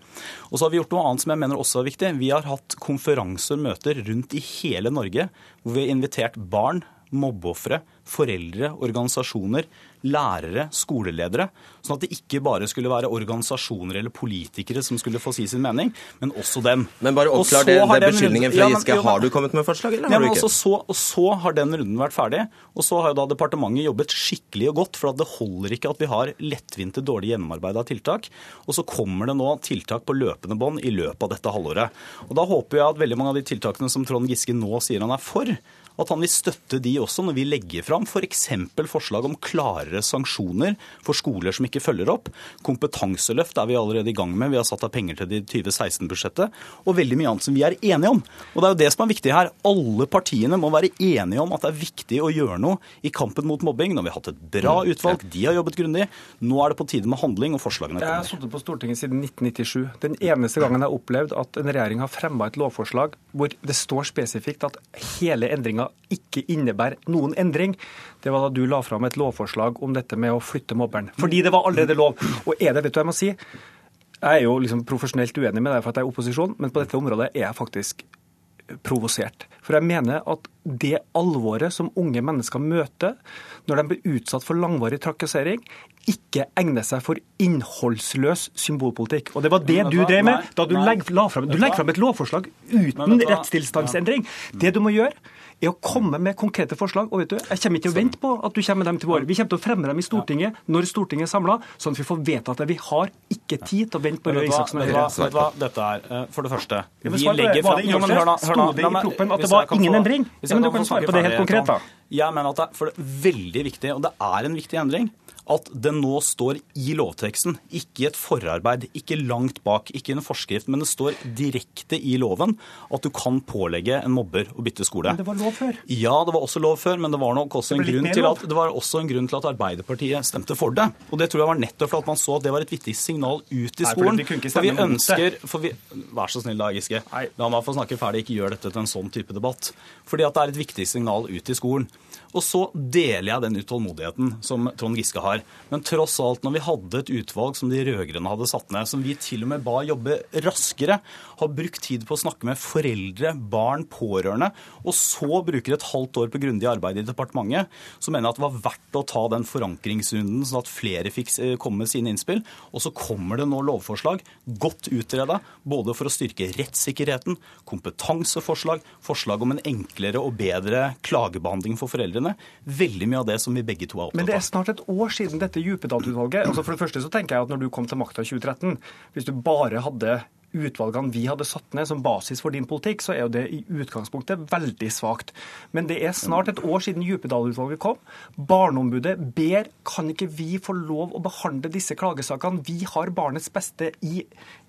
Speaker 10: Og så har vi gjort noe annet som jeg mener også er viktig. Vi har hatt konferanser og møter rundt i hele Norge hvor vi har invitert barn, mobbeofre, foreldre, organisasjoner, lærere, skoleledere. Sånn at det ikke bare skulle være organisasjoner eller politikere som skulle få si sin mening, men også dem.
Speaker 1: Men bare oppklar det, den beskyldningen fra Giske. Ja, har du kommet med forslag, eller har
Speaker 10: ja,
Speaker 1: du ikke?
Speaker 10: Så, og så har den runden vært ferdig. Og så har jo da departementet jobbet skikkelig og godt, for det holder ikke at vi har lettvinte, dårlig gjennomarbeida tiltak. Og så kommer det nå tiltak på løpende bånd i løpet av dette halvåret. Og da håper jeg at veldig mange av de tiltakene som Trond Giske nå sier han er for, at han vil støtte de også når vi legger fram f.eks. For forslag om klarere sanksjoner for skoler som ikke følger opp. Kompetanseløft er vi allerede i gang med. Vi har satt av penger til det i 2016-budsjettet. Og veldig mye annet som vi er enige om. Og det er jo det som er viktig her. Alle partiene må være enige om at det er viktig å gjøre noe i kampen mot mobbing. Nå har vi hatt et bra mm, utvalg, de har jobbet grundig. Nå er det på tide med handling, og forslagene
Speaker 4: kommer. Jeg har sittet på Stortinget siden 1997. Den eneste gangen jeg har opplevd at en regjering har fremma et lovforslag hvor det står spesifikt at hele endringa ikke innebærer noen endring, det var da du la fram et lovforslag om dette med å flytte mobberen. Fordi det var allerede lov. Og er det, vet du hva jeg må si? Jeg er jo liksom profesjonelt uenig med deg for at jeg er opposisjon, men på dette området er jeg faktisk provosert. For jeg mener at det alvoret som unge mennesker møter når de blir utsatt for langvarig trakassering, ikke egner seg for innholdsløs symbolpolitikk. Og Det var det du drev med da du legger fram, fram et lovforslag uten rettstilstandsendring. Det du må gjøre, er å komme med konkrete forslag. Og vet du, Jeg kommer ikke til å vente på at du kommer med dem til vår. Vi kommer til å fremme dem i Stortinget når Stortinget er samla, sånn at vi får vedtatt det. Vi har ikke tid til å vente på Røe Isaksen og
Speaker 10: Høyre. Vet du hva dette er? Eh, for det første Vi legger fram
Speaker 4: Sto det i proppen at det var ingen endring? Ja, Men du kan svare på det helt konkret, da.
Speaker 10: Jeg mener at det er for det er veldig viktig, og det er en viktig endring, at det nå står i lovteksten, ikke i et forarbeid, ikke langt bak, ikke i en forskrift, men det står direkte i loven at du kan pålegge en mobber å bytte skole.
Speaker 4: Men det var lov før?
Speaker 10: Ja, det var også lov før, men det var nok også en, grunn til, at, det var også en grunn til at Arbeiderpartiet stemte for det. Og det tror jeg var nettopp for at man så at det var et viktig signal ut i skolen. Nei, for, for vi ønsker for vi, Vær så snill da, Giske. La meg få snakke ferdig, ikke gjør dette til en sånn type debatt. Fordi at det er et viktig signal ut i skolen. Og så deler jeg den utålmodigheten som Trond Giske har. Men tross alt, når vi hadde et utvalg som de rød-grønne hadde satt ned, som vi til og med ba jobbe raskere, har brukt tid på å snakke med foreldre, barn, pårørende, og så bruker et halvt år på grundig arbeid i departementet, så mener jeg at det var verdt å ta den forankringsrunden, sånn at flere fikk eh, komme med sine innspill. Og så kommer det nå lovforslag, godt utreda, både for å styrke rettssikkerheten, kompetanseforslag, forslag om en enklere og bedre klagebehandling for foreldrene. Veldig mye av det som vi begge to er opptatt av.
Speaker 4: Men det er snart et år siden dette Djupedal-utvalget. Altså for det første så tenker jeg at når du kom til makta i 2013, hvis du bare hadde utvalgene vi hadde satt ned som basis for din politikk, så er jo det i utgangspunktet veldig svakt. Men det er snart et år siden Djupedal-utvalget kom. Barneombudet ber kan ikke vi få lov å behandle disse klagesakene. Vi har barnets beste i,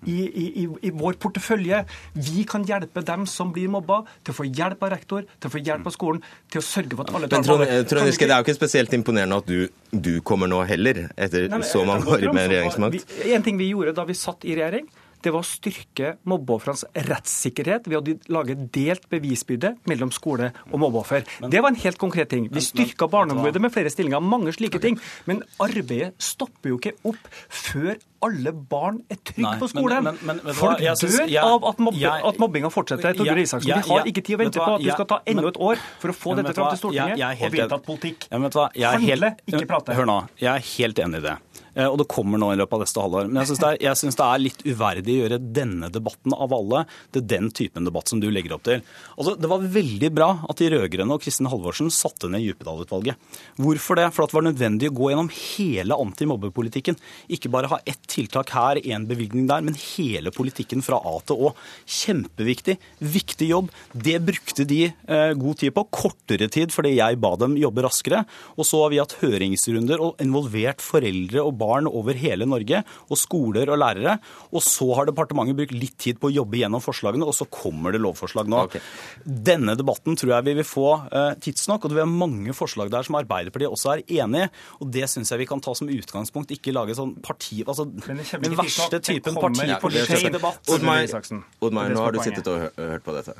Speaker 4: i, i, i vår portefølje. Vi kan hjelpe dem som blir mobba, til å få hjelp av rektor, til å få hjelp av skolen, til å sørge for at alle
Speaker 1: tar Trond, Trond Giske, det er jo ikke spesielt imponerende at du, du kommer nå heller, etter Nei, men, så mange år med regjeringsmakt.
Speaker 4: En ting vi gjorde da vi satt i regjering, det var å styrke mobbeofrenes rettssikkerhet ved å lage delt bevisbyrde mellom skole og mobbeoffer. Det var en helt konkret ting. Vi styrka Barneombudet med flere stillinger, mange slike ting. Men arbeidet stopper jo ikke opp før alle barn er trygge på skolen. Men, men, men, Folk dør av at, mobbe, jeg, at mobbinga fortsetter. Torbjørn Isaksen, Vi har ikke tid å vente på at du skal ta enda et år for å få dette fram til Stortinget og vedtatt politikk.
Speaker 10: Handle, ikke prate. Hør nå, jeg er helt enig i det. Eh, og det kommer nå i løpet av neste halvår. Men jeg syns det, det, er litt uverdig å gjøre denne debatten av alle til den typen debatt som du legger opp til. Altså, Det var veldig bra at de rød-grønne og Kristin Halvorsen satte ned Djupedal-utvalget. Hvorfor det? For at det var nødvendig å gå gjennom hele antimobbepolitikken. Ikke bare ha ett tiltak her, én bevilgning der, men hele politikken fra A til Å. Kjempeviktig. Viktig jobb. Det brukte de eh, god tid på. Kortere tid fordi jeg ba dem jobbe raskere. Og så har vi hatt høringsrunder og involvert foreldre og barn barn over hele Norge, og skoler og lærere. Og så har departementet brukt litt tid på å jobbe gjennom forslagene, og så kommer det lovforslag nå. Okay. Denne debatten tror jeg vi vil få uh, tidsnok, og det vil være mange forslag der som Arbeiderpartiet også er enig i. Og det syns jeg vi kan ta som utgangspunkt, ikke lage sånn parti... Altså den verste typen partipolitisk debatt.
Speaker 1: Oddmar, nå har du sittet og hørt på dette.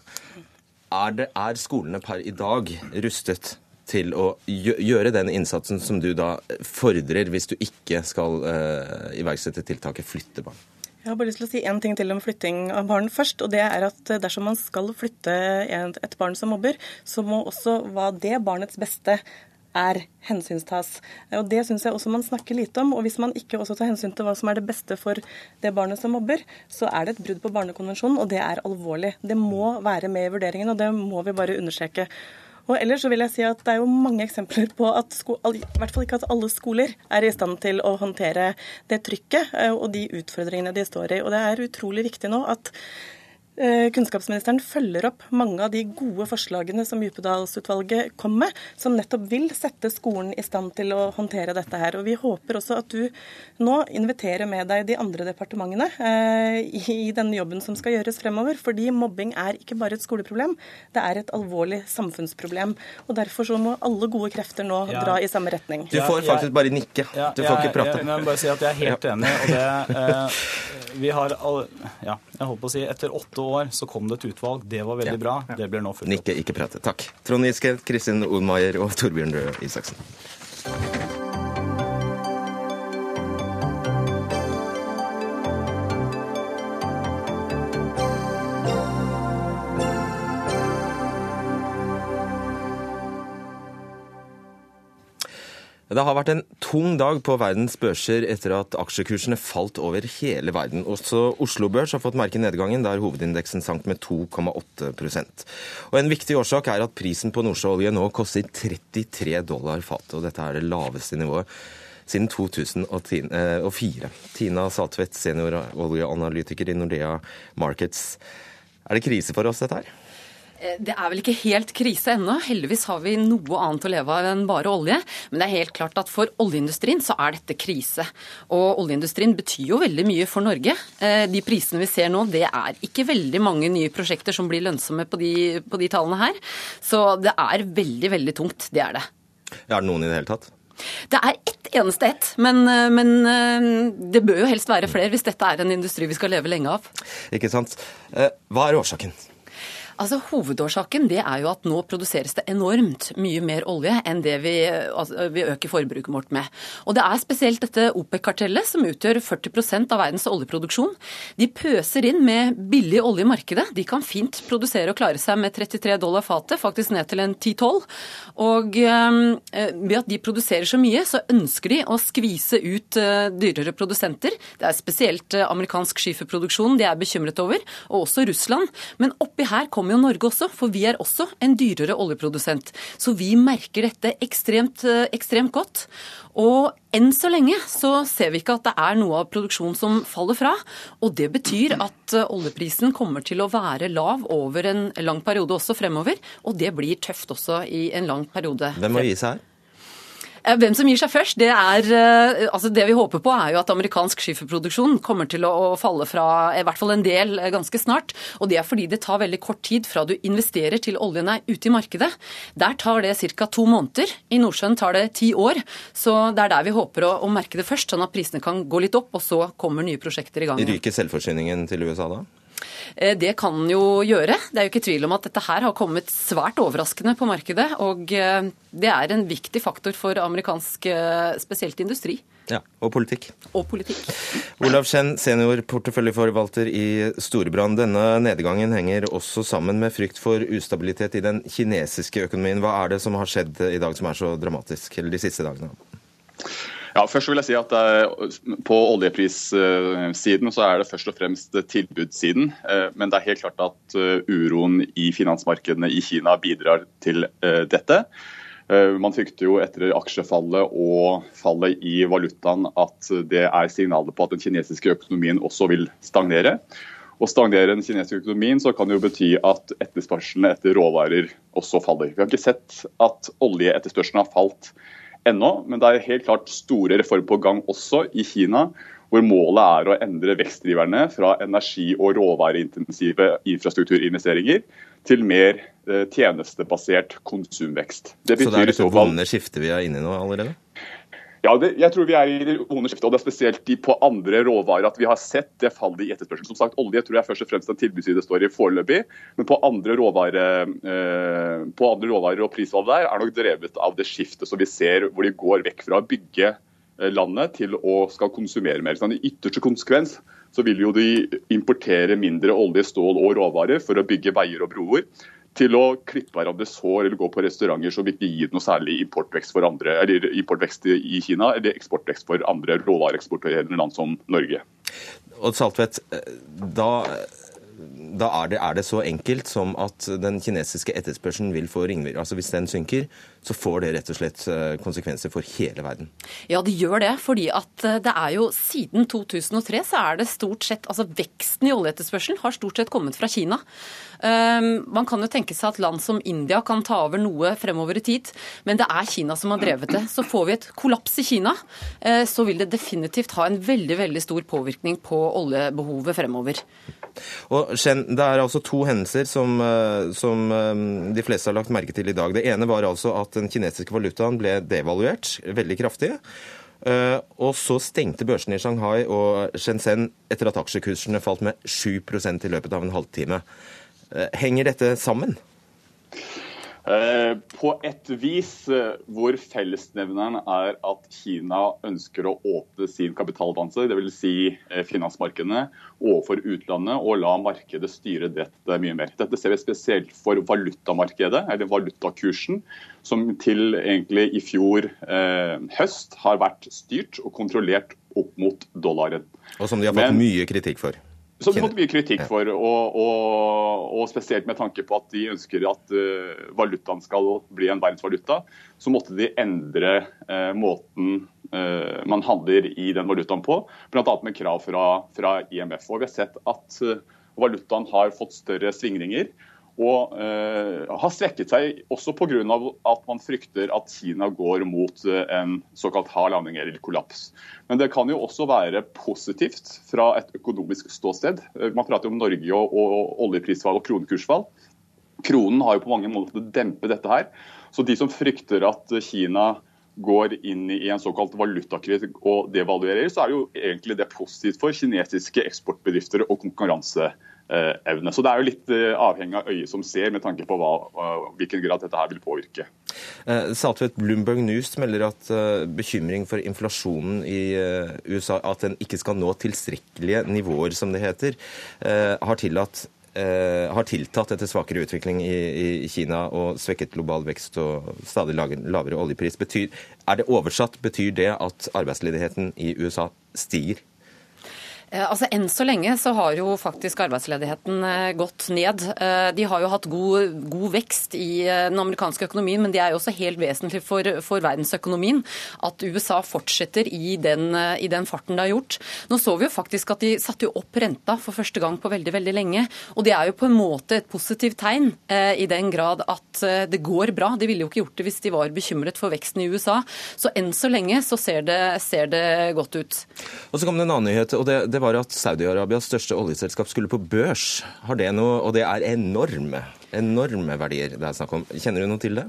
Speaker 1: Er, det, er skolene per i dag rustet til å gjøre den innsatsen som du da fordrer hvis du ikke skal uh, iverksette tiltaket flytte barn?
Speaker 9: Jeg har bare lyst til å si én ting til om flytting av barn først. og det er at Dersom man skal flytte et barn som mobber, så må også hva det barnets beste er hensynstas. Og Det syns jeg også man snakker lite om. og Hvis man ikke også tar hensyn til hva som er det beste for det barnet som mobber, så er det et brudd på Barnekonvensjonen, og det er alvorlig. Det må være med i vurderingen, og det må vi bare understreke. Og ellers så vil jeg si at Det er jo mange eksempler på at sko, i hvert fall ikke at alle skoler er i stand til å håndtere det trykket eh, og de utfordringene de står i. Og Det er utrolig viktig nå at kunnskapsministeren følger opp mange av de gode forslagene som Djupedalsutvalget kom med, som nettopp vil sette skolen i stand til å håndtere dette her. Og Vi håper også at du nå inviterer med deg de andre departementene eh, i denne jobben som skal gjøres fremover. Fordi mobbing er ikke bare et skoleproblem, det er et alvorlig samfunnsproblem. Og Derfor så må alle gode krefter nå ja. dra i samme retning.
Speaker 1: Du får faktisk bare nikke. Du får ikke prate.
Speaker 10: Jeg, jeg, jeg, bare si at jeg er helt enig. og det, eh, vi har all, ja, jeg holdt på å si, Etter åtte år så kom det et utvalg. Det var veldig bra. Det blir nå fulgt
Speaker 1: opp. Nikke, ikke prate. Takk. Trond Giske, Kristin Olmaier og Torbjørn Røe Isaksen. Det har vært en tung dag på verdens børser etter at aksjekursene falt over hele verden. Også Oslo Børs har fått merke nedgangen, der hovedindeksen sank med 2,8% Og En viktig årsak er at prisen på nordsjøolje nå koster 33 dollar fatet. Og dette er det laveste nivået siden 2004. Tina Saltvedt, senioroljeanalytiker i Nordea Markets. Er det krise for oss, dette her?
Speaker 11: Eh, det er vel ikke helt krise ennå. Heldigvis har vi noe annet å leve av enn bare olje. Men det er helt klart at for oljeindustrien så er dette krise. Og oljeindustrien betyr jo veldig mye for Norge. Eh, de prisene vi ser nå, det er ikke veldig mange nye prosjekter som blir lønnsomme på de, på de tallene her. Så det er veldig, veldig tungt. Det er det.
Speaker 1: Er det noen i det hele tatt?
Speaker 11: Det er ett eneste ett, men, eh, men, det bør jo helst være flere hvis dette er en industri vi skal leve lenge av.
Speaker 1: Ikke sant. Hva er årsaken?
Speaker 11: Altså, Hovedårsaken det er jo at nå produseres det enormt mye mer olje enn det vi, altså, vi øker forbruket vårt med. Og Det er spesielt dette OPEC-kartellet som utgjør 40% av verdens oljeproduksjon. De pøser inn med billig olje i markedet. De kan fint produsere og klare seg med 33 dollar fatet, faktisk ned til en 10-12. Og øh, ved at de produserer så mye, så ønsker de å skvise ut øh, dyrere produsenter. Det er spesielt øh, amerikansk skiferproduksjon de er bekymret over, og også Russland. Men oppi her kommer kommer jo Norge også, for vi er også en dyrere oljeprodusent. Så vi merker dette ekstremt, eh, ekstremt godt. Og enn så lenge så ser vi ikke at det er noe av produksjonen som faller fra. Og det betyr at eh, oljeprisen kommer til å være lav over en lang periode også fremover. Og det blir tøft også i en lang periode.
Speaker 1: Hvem må gi seg her?
Speaker 11: Eh, hvem som gir seg først, det er eh, altså Det vi håper på, er jo at amerikansk skiferproduksjon kommer til å falle fra i hvert fall en del eh, ganske snart. Og det er fordi det tar veldig kort tid fra du investerer til oljen er ute i markedet. Der tar det ca. to måneder. I Nordsjøen tar det ti år. Så det er der vi håper å, å merke det først, sånn at prisene kan gå litt opp, og så kommer nye prosjekter i gang.
Speaker 1: Ryker selvforsyningen til USA da?
Speaker 11: Eh, det kan jo gjøre. Det er jo ikke tvil om at dette her har kommet svært overraskende på markedet. Og eh, det er en viktig faktor for amerikansk eh, spesielt industri.
Speaker 1: Ja, Og politikk.
Speaker 11: Og politikk.
Speaker 1: Olav Schen, senior porteføljeforvalter i Storebrand. Denne nedgangen henger også sammen med frykt for ustabilitet i den kinesiske økonomien. Hva er det som har skjedd i dag som er så dramatisk, eller de siste dagene?
Speaker 12: Ja, først vil jeg si at eh, På oljeprissiden så er det først og fremst tilbudssiden. Eh, men det er helt klart at eh, uroen i finansmarkedene i Kina bidrar til dette. Man frykter jo etter aksjefallet og fallet i valutaen at det er signaler på at den kinesiske økonomien også vil stagnere. Og Stagnerer den kinesiske økonomien, så kan det jo bety at etterspørselen etter råvarer også faller. Vi har ikke sett at oljeetterspørselen har falt ennå, men det er helt klart store reformer på gang også i Kina. Hvor målet er å endre vekstdriverne fra energi- og råvareintensive infrastrukturinvesteringer til mer eh, tjenestebasert konsumvekst.
Speaker 1: Det Så det er dette vonde skiftet vi er inne i nå allerede?
Speaker 12: Ja, det, jeg tror vi er i det onde skiftet, og det er spesielt de på andre råvarer at vi har sett det fallet i etterspørsel. Som sagt, Olje tror jeg først og fremst en tilbudsside står i foreløpig, men på andre, råvarer, eh, på andre råvarer og prisvalg der er nok drevet av det skiftet som vi ser hvor de går vekk fra å bygge eh, landet til å skal konsumere mer. Sånn, I ytterste konsekvens så vil jo de importere mindre olje, stål og råvarer for å bygge veier og broer til å klippe hverandres hår eller gå på restauranter som ikke gir noe særlig importvekst, for andre, eller importvekst i Kina eller eksportvekst for andre råvareeksporterende land som Norge.
Speaker 1: Og Saltvedt, da da er det, er det, så enkelt som at den kinesiske etterspørselen vil få ringvirkninger. Altså hvis den synker, så får det rett og slett eh, konsekvenser for hele verden.
Speaker 11: Ja, det gjør det. fordi at eh, det er jo siden 2003 så er det stort sett Altså veksten i oljeetterspørselen har stort sett kommet fra Kina. Um, man kan jo tenke seg at land som India kan ta over noe fremover i tid, men det er Kina som har drevet det. Så får vi et kollaps i Kina, uh, så vil det definitivt ha en veldig, veldig stor påvirkning på oljebehovet fremover.
Speaker 1: Og Det er altså to hendelser som, eh, som, eh, de fleste har lagt merke til i dag. Det ene var altså at den kinesiske valutaen ble devaluert veldig kraftig. Eh, og så stengte børsene i Shanghai og Shenzhen etter at aksjekursene falt med 7% i løpet av en halvtime. Henger dette sammen?
Speaker 12: Eh, på et vis eh, hvor fellesnevneren er at Kina ønsker å åpne sin kapitalbalanse, dvs. Si eh, finansmarkedene, overfor utlandet og la markedet styre dette mye mer. Dette ser vi spesielt for valutamarkedet, eller valutakursen, som til egentlig i fjor eh, høst har vært styrt og kontrollert opp mot dollaren.
Speaker 1: Og som de har fått Men, mye kritikk for?
Speaker 12: Som de fått mye kritikk for, og, og, og, spesielt med tanke på at de ønsker at uh, valutaen skal bli en verdensvaluta, så måtte de endre uh, måten uh, man handler i den valutaen på, bl.a. med krav fra, fra, IMF. Og Vi har sett at valutaen har fått større svingninger og uh, har svekket seg også pga. at man frykter at Kina går mot uh, en såkalt hard landing eller kollaps. Men det kan jo også være positivt fra et økonomisk ståsted. Uh, man prater om Norge og, og oljeprisfall og kronekursfall. Kronen har jo på mange måter dempet dette her. Så de som frykter at Kina går inn i en såkalt valutakrise og devaluerer, så er det jo egentlig det positivt for kinesiske eksportbedrifter og konkurranse evne. Så Det er jo litt eh, avhengig av øyet som ser, med tanke på hva, hvilken grad dette her vil påvirke.
Speaker 1: Eh, Saltvedt, Bloomberg News melder at bekymring for inflasjonen i USA, at den ikke skal nå tilstrekkelige nivåer, som det heter, har tillatt har tiltatt etter svakere utvikling i, Kina og svekket global vekst og stadig lavere oljepris. Betyr, er det oversatt, betyr det at arbeidsledigheten i USA stiger?
Speaker 11: Eh, altså Enn så lenge så har jo faktisk arbeidsledigheten eh, gått ned. Eh, de har jo hatt god, god, vekst i den amerikanske økonomien, men det er jo også helt vesentlig for, for verdensøkonomien at USA fortsetter i den, i den, farten det har gjort. Nå så vi jo faktisk at de satte jo opp renta for første gang på veldig veldig lenge. Og det er jo på en måte et positivt tegn, i den grad at det går bra. De ville jo ikke gjort det hvis de var bekymret for veksten i USA. Så enn så lenge så ser det, ser det godt ut.
Speaker 1: Og så kom det en annen nyhet. og det, det var at Saudi-Arabias største oljeselskap skulle på børs. Har det noe, og det er enorme enorme verdier det er snakk om. Kjenner du noe til det?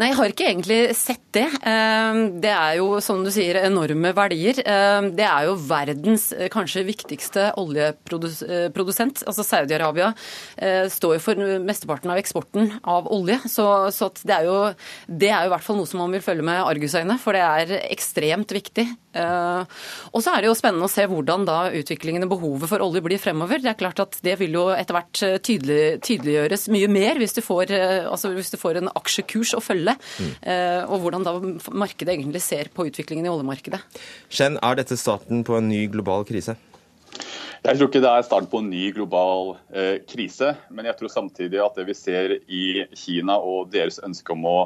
Speaker 11: Nei, jeg har ikke egentlig sett det. Ehm, det er jo, som du sier, enorme verdier. Ehm, det er jo verdens eh, kanskje viktigste oljeprodusent. Altså Saudi-Arabia eh, står jo for mesteparten av eksporten av olje. Så, så det, er jo, det er jo i hvert fall noe som man vil følge med argusøyne, for det er ekstremt viktig. Ehm, og så er det jo spennende å se hvordan da utviklingen og behovet for olje blir fremover. Det er klart at det vil jo etter hvert eh, tydelig, tydeliggjøres mye mer mer hvis du får, eh, altså hvis du får en aksjekurs å følge, mm. Eh, og hvordan da markedet egentlig ser på utviklingen i oljemarkedet.
Speaker 1: Shen, er dette starten på en ny global krise?
Speaker 12: Jeg tror ikke det er starten på en ny global eh, krise, men jeg tror samtidig at det vi ser i Kina og deres ønske om å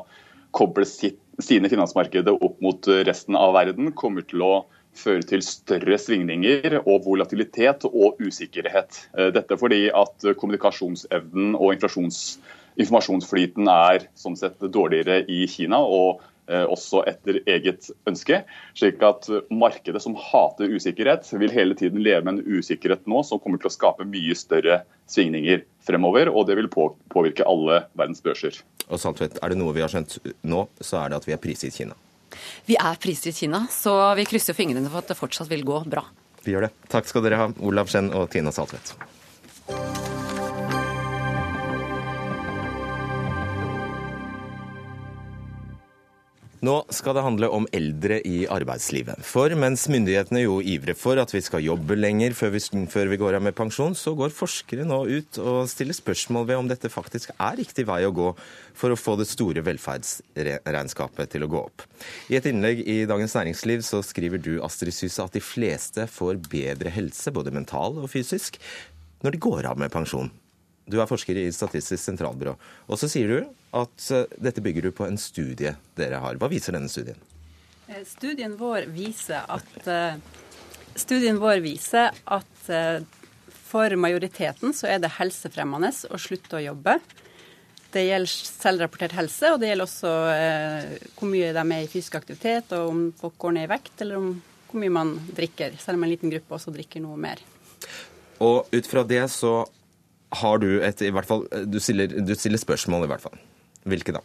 Speaker 12: koble sitt, sine finansmarkeder opp mot resten av verden, kommer til å føre til større svingninger og volatilitet og usikkerhet. Eh, dette fordi at kommunikasjonsevnen og informasjonsflyten er sånn sett dårligere i Kina. og eh, også etter eget ønske. Slik at markedet som hater usikkerhet, vil hele tiden leve med en usikkerhet nå som kommer til å skape mye større svingninger fremover, og det vil påvirke alle verdens børser.
Speaker 1: Og Sandtvedt, Er det noe vi har skjønt nå, så er det at vi er prisgitt Kina.
Speaker 11: Vi er prisgitt Kina, så vi krysser fingrene for at det fortsatt vil gå bra.
Speaker 1: Vi gjør det. Takk skal dere ha, Olav Skjenn og Tina Saltvedt. Nå skal det handle om eldre i arbeidslivet. For mens myndighetene jo ivrer for at vi skal jobbe lenger før vi, før vi, går av med pensjon, så går forskere nå ut og stiller spørsmål ved om dette faktisk er riktig vei å gå for å få det store velferdsregnskapet til å gå opp. I et innlegg i Dagens Næringsliv så skriver du Astrid Syse at de fleste får bedre helse, både mental og fysisk, når de går av med pensjon. Du er forsker i Statistisk sentralbyrå. Og så sier du at eh, dette bygger du på en studie dere har. Hva viser denne studien?
Speaker 13: Eh, studien vår viser at, eh, studien vår viser at for majoriteten så er det helsefremmende å slutte å jobbe. Det gjelder selvrapportert helse, og det gjelder også hvor mye de er i fysisk aktivitet, og om folk går ned i vekt, eller om hvor mye man drikker, selv om en liten gruppe også drikker noe mer.
Speaker 1: Og ut fra det så har du et i hvert fall, du stiller, du stiller spørsmål, i hvert fall. Hvilke da?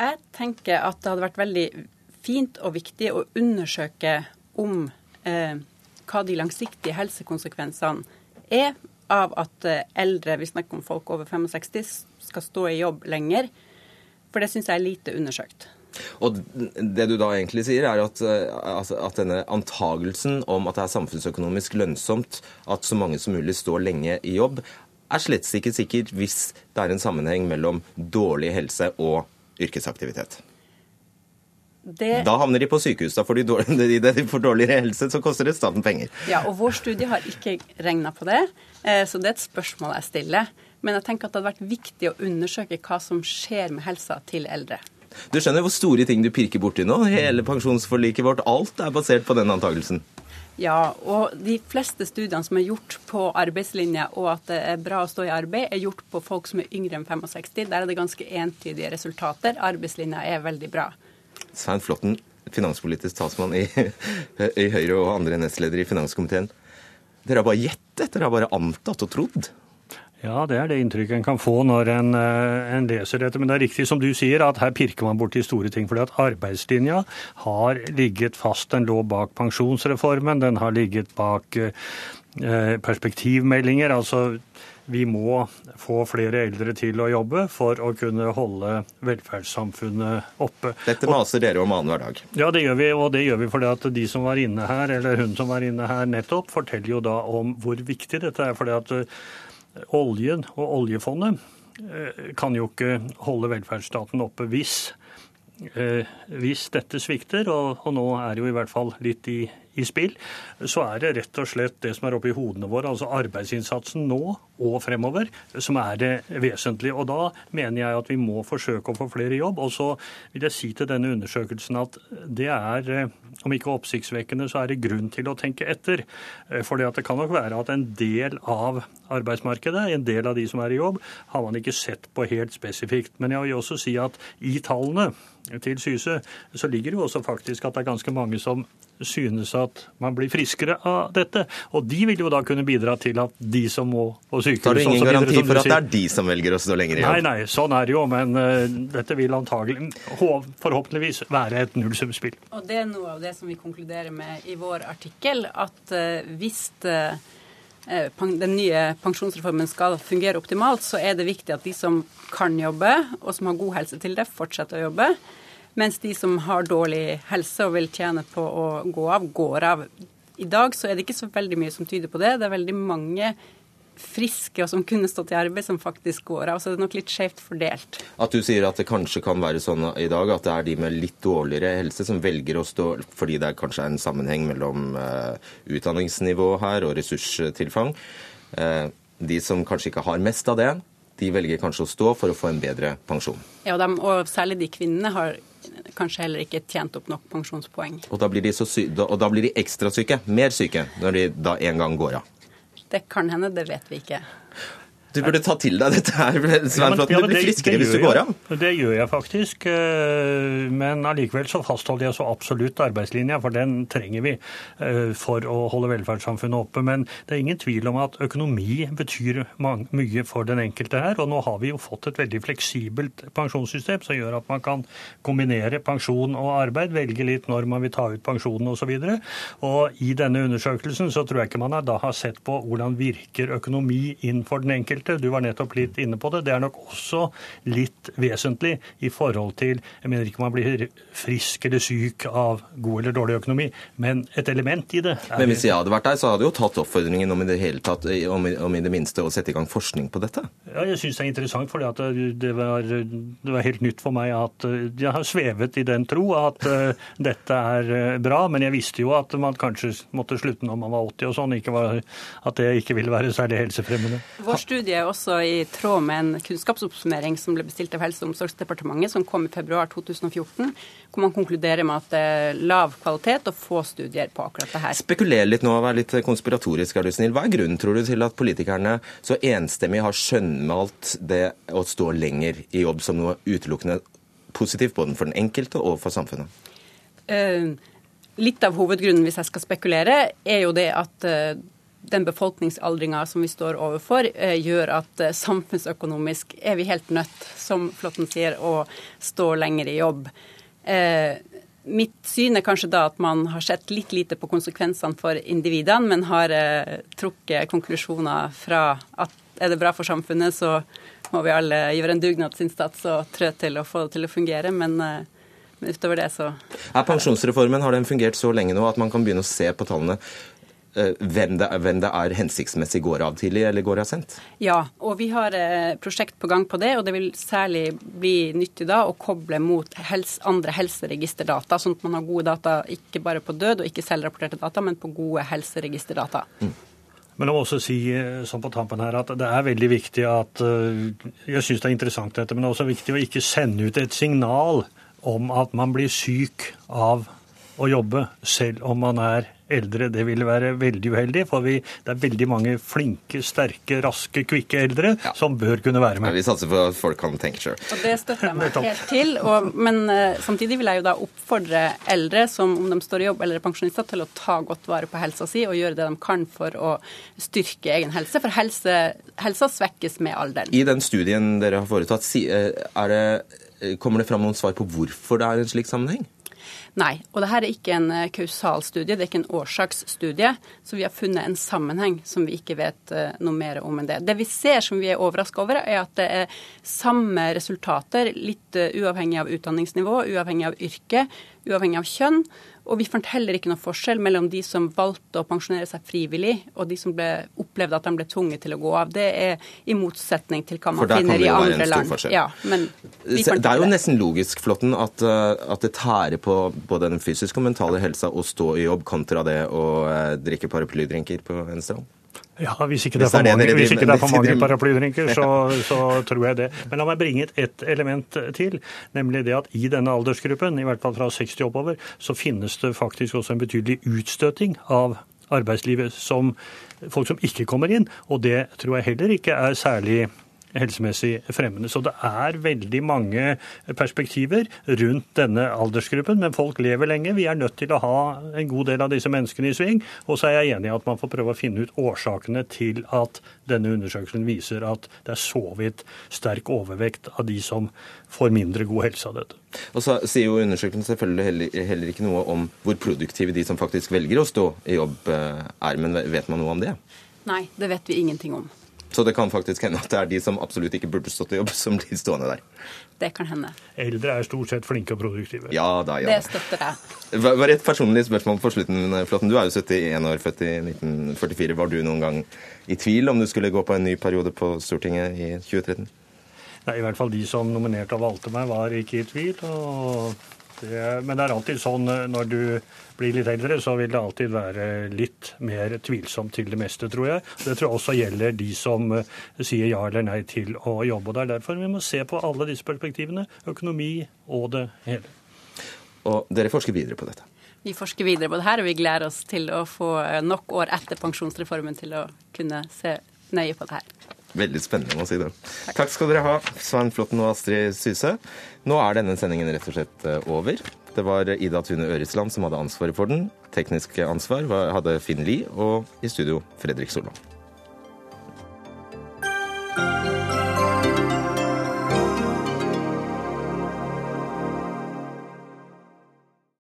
Speaker 13: Jeg tenker at det hadde vært veldig fint og viktig å undersøke om eh, hva de langsiktige helsekonsekvensene er av at eh, eldre, vi snakker om folk over 65, skal stå i jobb lenger. For det syns jeg er lite undersøkt.
Speaker 1: Og Det du da egentlig sier, er at, eh, altså, at, denne antagelsen om at det er samfunnsøkonomisk lønnsomt at så mange som mulig står lenge i jobb, er slett ikke sikkert hvis det er en sammenheng mellom dårlig helse og yrkesaktivitet. Det... Da havner de på sykehus. Da får de, dårlig, de får dårligere helse, så koster det staten penger.
Speaker 13: Ja, og Vår studie har ikke regna på det, eh, så det er et spørsmål jeg stiller. Men jeg tenker at det hadde vært viktig å undersøke hva som skjer med helsa til eldre.
Speaker 1: Du skjønner hvor store ting du pirker borti nå? Hele pensjonsforliket vårt, alt er basert på den antakelsen.
Speaker 13: Ja, og de fleste studiene som er gjort på arbeidslinja og at det er bra å stå i arbeid, er gjort på folk som er yngre enn 65. Der er det ganske entydige resultater. Arbeidslinja er veldig bra.
Speaker 1: Svein Flåtten, finanspolitisk talsmann i, i Høyre og andre nestledere i finanskomiteen. Dere har bare gjettet, dere har bare antatt og trodd.
Speaker 14: Ja, det er det inntrykket en kan få når en, eh, en, leser dette. Men det er riktig som du sier, at her pirker man borti store ting. fordi at arbeidslinja har ligget fast. Den lå bak pensjonsreformen, den har ligget bak eh, perspektivmeldinger. altså vi må få flere eldre til å jobbe for å kunne holde velferdssamfunnet oppe.
Speaker 1: Dette maser dere om annenhver dag?
Speaker 14: Ja, det gjør vi. Og det gjør vi fordi at de som var inne her, eller hun som var inne her nettopp, forteller jo da om hvor viktig dette er. fordi at oljen og oljefondet eh, kan jo ikke holde velferdsstaten oppe hvis, eh, hvis dette svikter, og, og, nå er det jo i hvert fall litt i, i spill, så er det rett og slett det som er oppi hodene våre, altså arbeidsinnsatsen nå og fremover, som er det vesentlige. Og da mener jeg at vi må forsøke å få flere i jobb. Og så vil jeg si til denne undersøkelsen at det er, eh, om ikke oppsiktsvekkende, så er det grunn til å tenke etter. Eh, For det kan nok være at en del av arbeidsmarkedet, en del av de som er i jobb, har man ikke sett på helt spesifikt. Men jeg vil også si at i tallene til Syse så ligger det jo også faktisk at det er ganske mange som synes at man blir friskere av dette. Og de vil jo da kunne bidra til at de som må på sykehus
Speaker 1: Har du ingen garanti for at det er de som velger å stå lenger i jobb?
Speaker 14: Nei, nei, sånn er det jo. Men uh, dette vil antagelig, forhåpentligvis, være et nullsumspill.
Speaker 13: Og det er noe av det som vi konkluderer med i vår artikkel, at uh, hvis uh, den nye pensjonsreformen skal fungere optimalt, så er det viktig at de som kan jobbe, og som har god helse til det, fortsetter å jobbe. Mens de som har dårlig helse og vil tjene på å gå av, går av. I dag så er det ikke så veldig mye som tyder på det. Det er veldig mange friske og som kunne stått i arbeid, som faktisk går av. Så det er nok litt skjevt fordelt.
Speaker 1: At du sier at det kanskje kan være sånn i dag at det er de med litt dårligere helse som velger å stå fordi det er kanskje er en sammenheng mellom uh, utdanningsnivå her og ressurstilfang. Uh, de som kanskje ikke har mest av det, de velger kanskje å stå for å få en bedre pensjon.
Speaker 13: Ja, og, de, og særlig de kvinnene har kanskje heller ikke tjent opp nok pensjonspoeng.
Speaker 1: Og da blir de, og da blir de ekstra syke, mer syke, når de da en gang går av?
Speaker 13: Det kan hende, det vet vi ikke.
Speaker 1: Du burde ta til deg dette her, Svein Flåtten. Du blir friskere hvis du går av.
Speaker 14: Det gjør jeg faktisk. Eh, men allikevel så fastholder jeg så absolutt arbeidslinja, for den trenger vi eh, for å holde velferdssamfunnet oppe. Men det er ingen tvil om at økonomi betyr mye for den enkelte her. Og nå har vi jo fått et veldig fleksibelt pensjonssystem som gjør at man kan kombinere pensjon og arbeid, velge litt når man vil ta ut pensjonen osv. Og, så og i denne undersøkelsen så tror jeg ikke man da har sett på hvordan virker økonomi inn for den enkelte feltet. Du var nettopp litt inne på det. Det er nok også litt vesentlig i forhold til Jeg mener ikke man blir frisk eller syk av god eller dårlig økonomi, men et element i det.
Speaker 1: Men hvis jeg hadde vært der, så hadde jeg jo tatt oppfordringen om i det hele tatt, om, om i det minste å sette i gang forskning på dette.
Speaker 14: Ja, jeg syns det er interessant, for det, var, det var helt nytt for meg at jeg har svevet i den tro at uh, dette er bra, men jeg visste jo at man kanskje måtte slutte når man var 80 og sånn, at det ikke ville være særlig helsefremmende.
Speaker 13: Vår studie er også i tråd med en kunnskapsoppsummering som ble bestilt av Helse- og omsorgsdepartementet, som kom i februar 2014, hvor man konkluderer med at det er lav kvalitet og få studier på akkurat det her.
Speaker 1: Spekuler litt nå, og vær litt konspiratorisk, er du snill. Hva er grunnen, tror du, til at politikerne så enstemmig har skjønnmalt det å stå lenger i jobb som noe utelukkende positivt både for den enkelte og for samfunnet?
Speaker 13: Uh, litt av hovedgrunnen, hvis jeg skal spekulere, er jo det at uh, den befolkningsaldringa som vi står overfor, uh, gjør at samfunnsøkonomisk er vi helt nødt, som Flåtten sier, å stå lenger i jobb. Mitt syn er kanskje da at man har sett litt lite på konsekvensene for individene, men har trukket konklusjoner fra at er det bra for samfunnet, så må vi alle gjøre en dugnadsinnsats og trø til å få det til å fungere. men men utover det så
Speaker 1: Er pensjonsreformen har den fungert så lenge nå at man kan begynne å se på tallene eh, hvem det, er, hvem det er hensiktsmessig går av tidlig eller går av sent?
Speaker 13: Ja, og vi har eh, prosjekt på gang på det. Og det vil særlig bli nyttig da å koble mot helse, andre helseregisterdata, sånn at man har gode data ikke bare på død og ikke selvrapporterte data, men på gode helseregisterdata. Mm.
Speaker 14: Men jeg må også si eh, sånn på tampen her, at det er veldig viktig at Jeg syns det er interessant dette, men det er også viktig å ikke sende ut et signal om at man blir syk av å jobbe, selv om man er eldre. Det ville være veldig uheldig, for vi, det er veldig mange flinke, sterke, raske, kvikke eldre ja. som bør kunne være med.
Speaker 1: Ja, vi satser på at folk kan tenke sjøl.
Speaker 13: Og det støtter jeg meg helt til. Og, men uh, samtidig vil jeg jo da oppfordre eldre, som om de står i jobb eller er pensjonister, til å ta godt vare på helsa si og gjøre det de kan for å styrke egen helse. For helse, helsa svekkes med alderen.
Speaker 1: I den studien dere har foretatt, eh, er det Eh, kommer det fram noen svar på hvorfor det er en slik sammenheng?
Speaker 13: Nei, og dette er ikke en eh, kausalstudie, det er ikke en årsaksstudie. Så vi har funnet en sammenheng som vi ikke vet eh, noe mer om enn det. Det vi ser som vi er overraska over, er at det er samme resultater, litt uavhengig av utdanningsnivå, uavhengig av yrke, uavhengig av kjønn. Og vi fant heller ikke noe forskjell mellom de som valgte å pensjonere seg frivillig, og de som ble, opplevde at de ble tvunget til å gå av. Det er i motsetning til hva man finner i andre land. Ja,
Speaker 1: det er jo nesten logisk, Flåtten, at, eh, at, det tærer på både den fysiske og mentale helsa å stå i jobb kontra det å eh, drikke paraplydrinker på en strand.
Speaker 14: Ja, Hvis ikke det er for mange, er mange paraplydrinker, så, så, tror jeg det. Men la meg bringe et element til, nemlig det at i denne aldersgruppen, i hvert fall fra 60 oppover, så finnes det faktisk også en betydelig utstøting av arbeidslivet som folk som ikke kommer inn. Og det tror jeg heller ikke er særlig helsemessig fremmende. Så det er veldig mange perspektiver rundt denne aldersgruppen. Men folk lever lenge. Vi er nødt til å ha en god del av disse menneskene i sving. Og så er jeg enig i at man får prøve å finne ut årsakene til at denne undersøkelsen viser at det er så vidt sterk overvekt av de som får mindre god helse av dette.
Speaker 1: Og så sier jo undersøkelsen selvfølgelig heller, heller ikke noe om hvor produktive de som faktisk velger å stå i jobb eh, er. Men vet man noe om det?
Speaker 13: Nei, det vet vi ingenting om.
Speaker 1: Så det kan faktisk hende at det er de som absolutt ikke burde stått i jobb, som blir stående der.
Speaker 13: Det kan hende.
Speaker 14: Eldre er stort sett flinke og produktive.
Speaker 1: Ja da, ja.
Speaker 13: Det støtter jeg.
Speaker 1: Bare et personlig spørsmål på slutten, Flåtten. Du er jo 71 år, født i 1944. Var du noen gang i tvil om du skulle gå på en ny periode på Stortinget i 2013?
Speaker 14: Nei, i hvert fall de som nominerte og valgte meg, var ikke i tvil. og det, men det er alltid sånn eh, når du blir litt eldre, så vil det alltid være litt mer tvilsomt til det meste, tror jeg. Det tror jeg også gjelder de som eh, sier ja eller nei til å jobbe. og Det er derfor vi må se på alle disse perspektivene. Økonomi og det hele.
Speaker 1: Og dere forsker videre på dette?
Speaker 13: Vi forsker videre på det her, og vi gleder oss til å få nok år etter pensjonsreformen til å kunne se nøye på det her.
Speaker 1: Veldig spennende å si det. Takk. Takk skal dere ha, Svein Flåtten og Astrid Syse. Nå er denne sendingen rett og slett eh, over. Det var Ida Tune Øresland som hadde ansvaret for den. Teknisk ansvar hadde Finn Lie, og i studio Fredrik Solvang.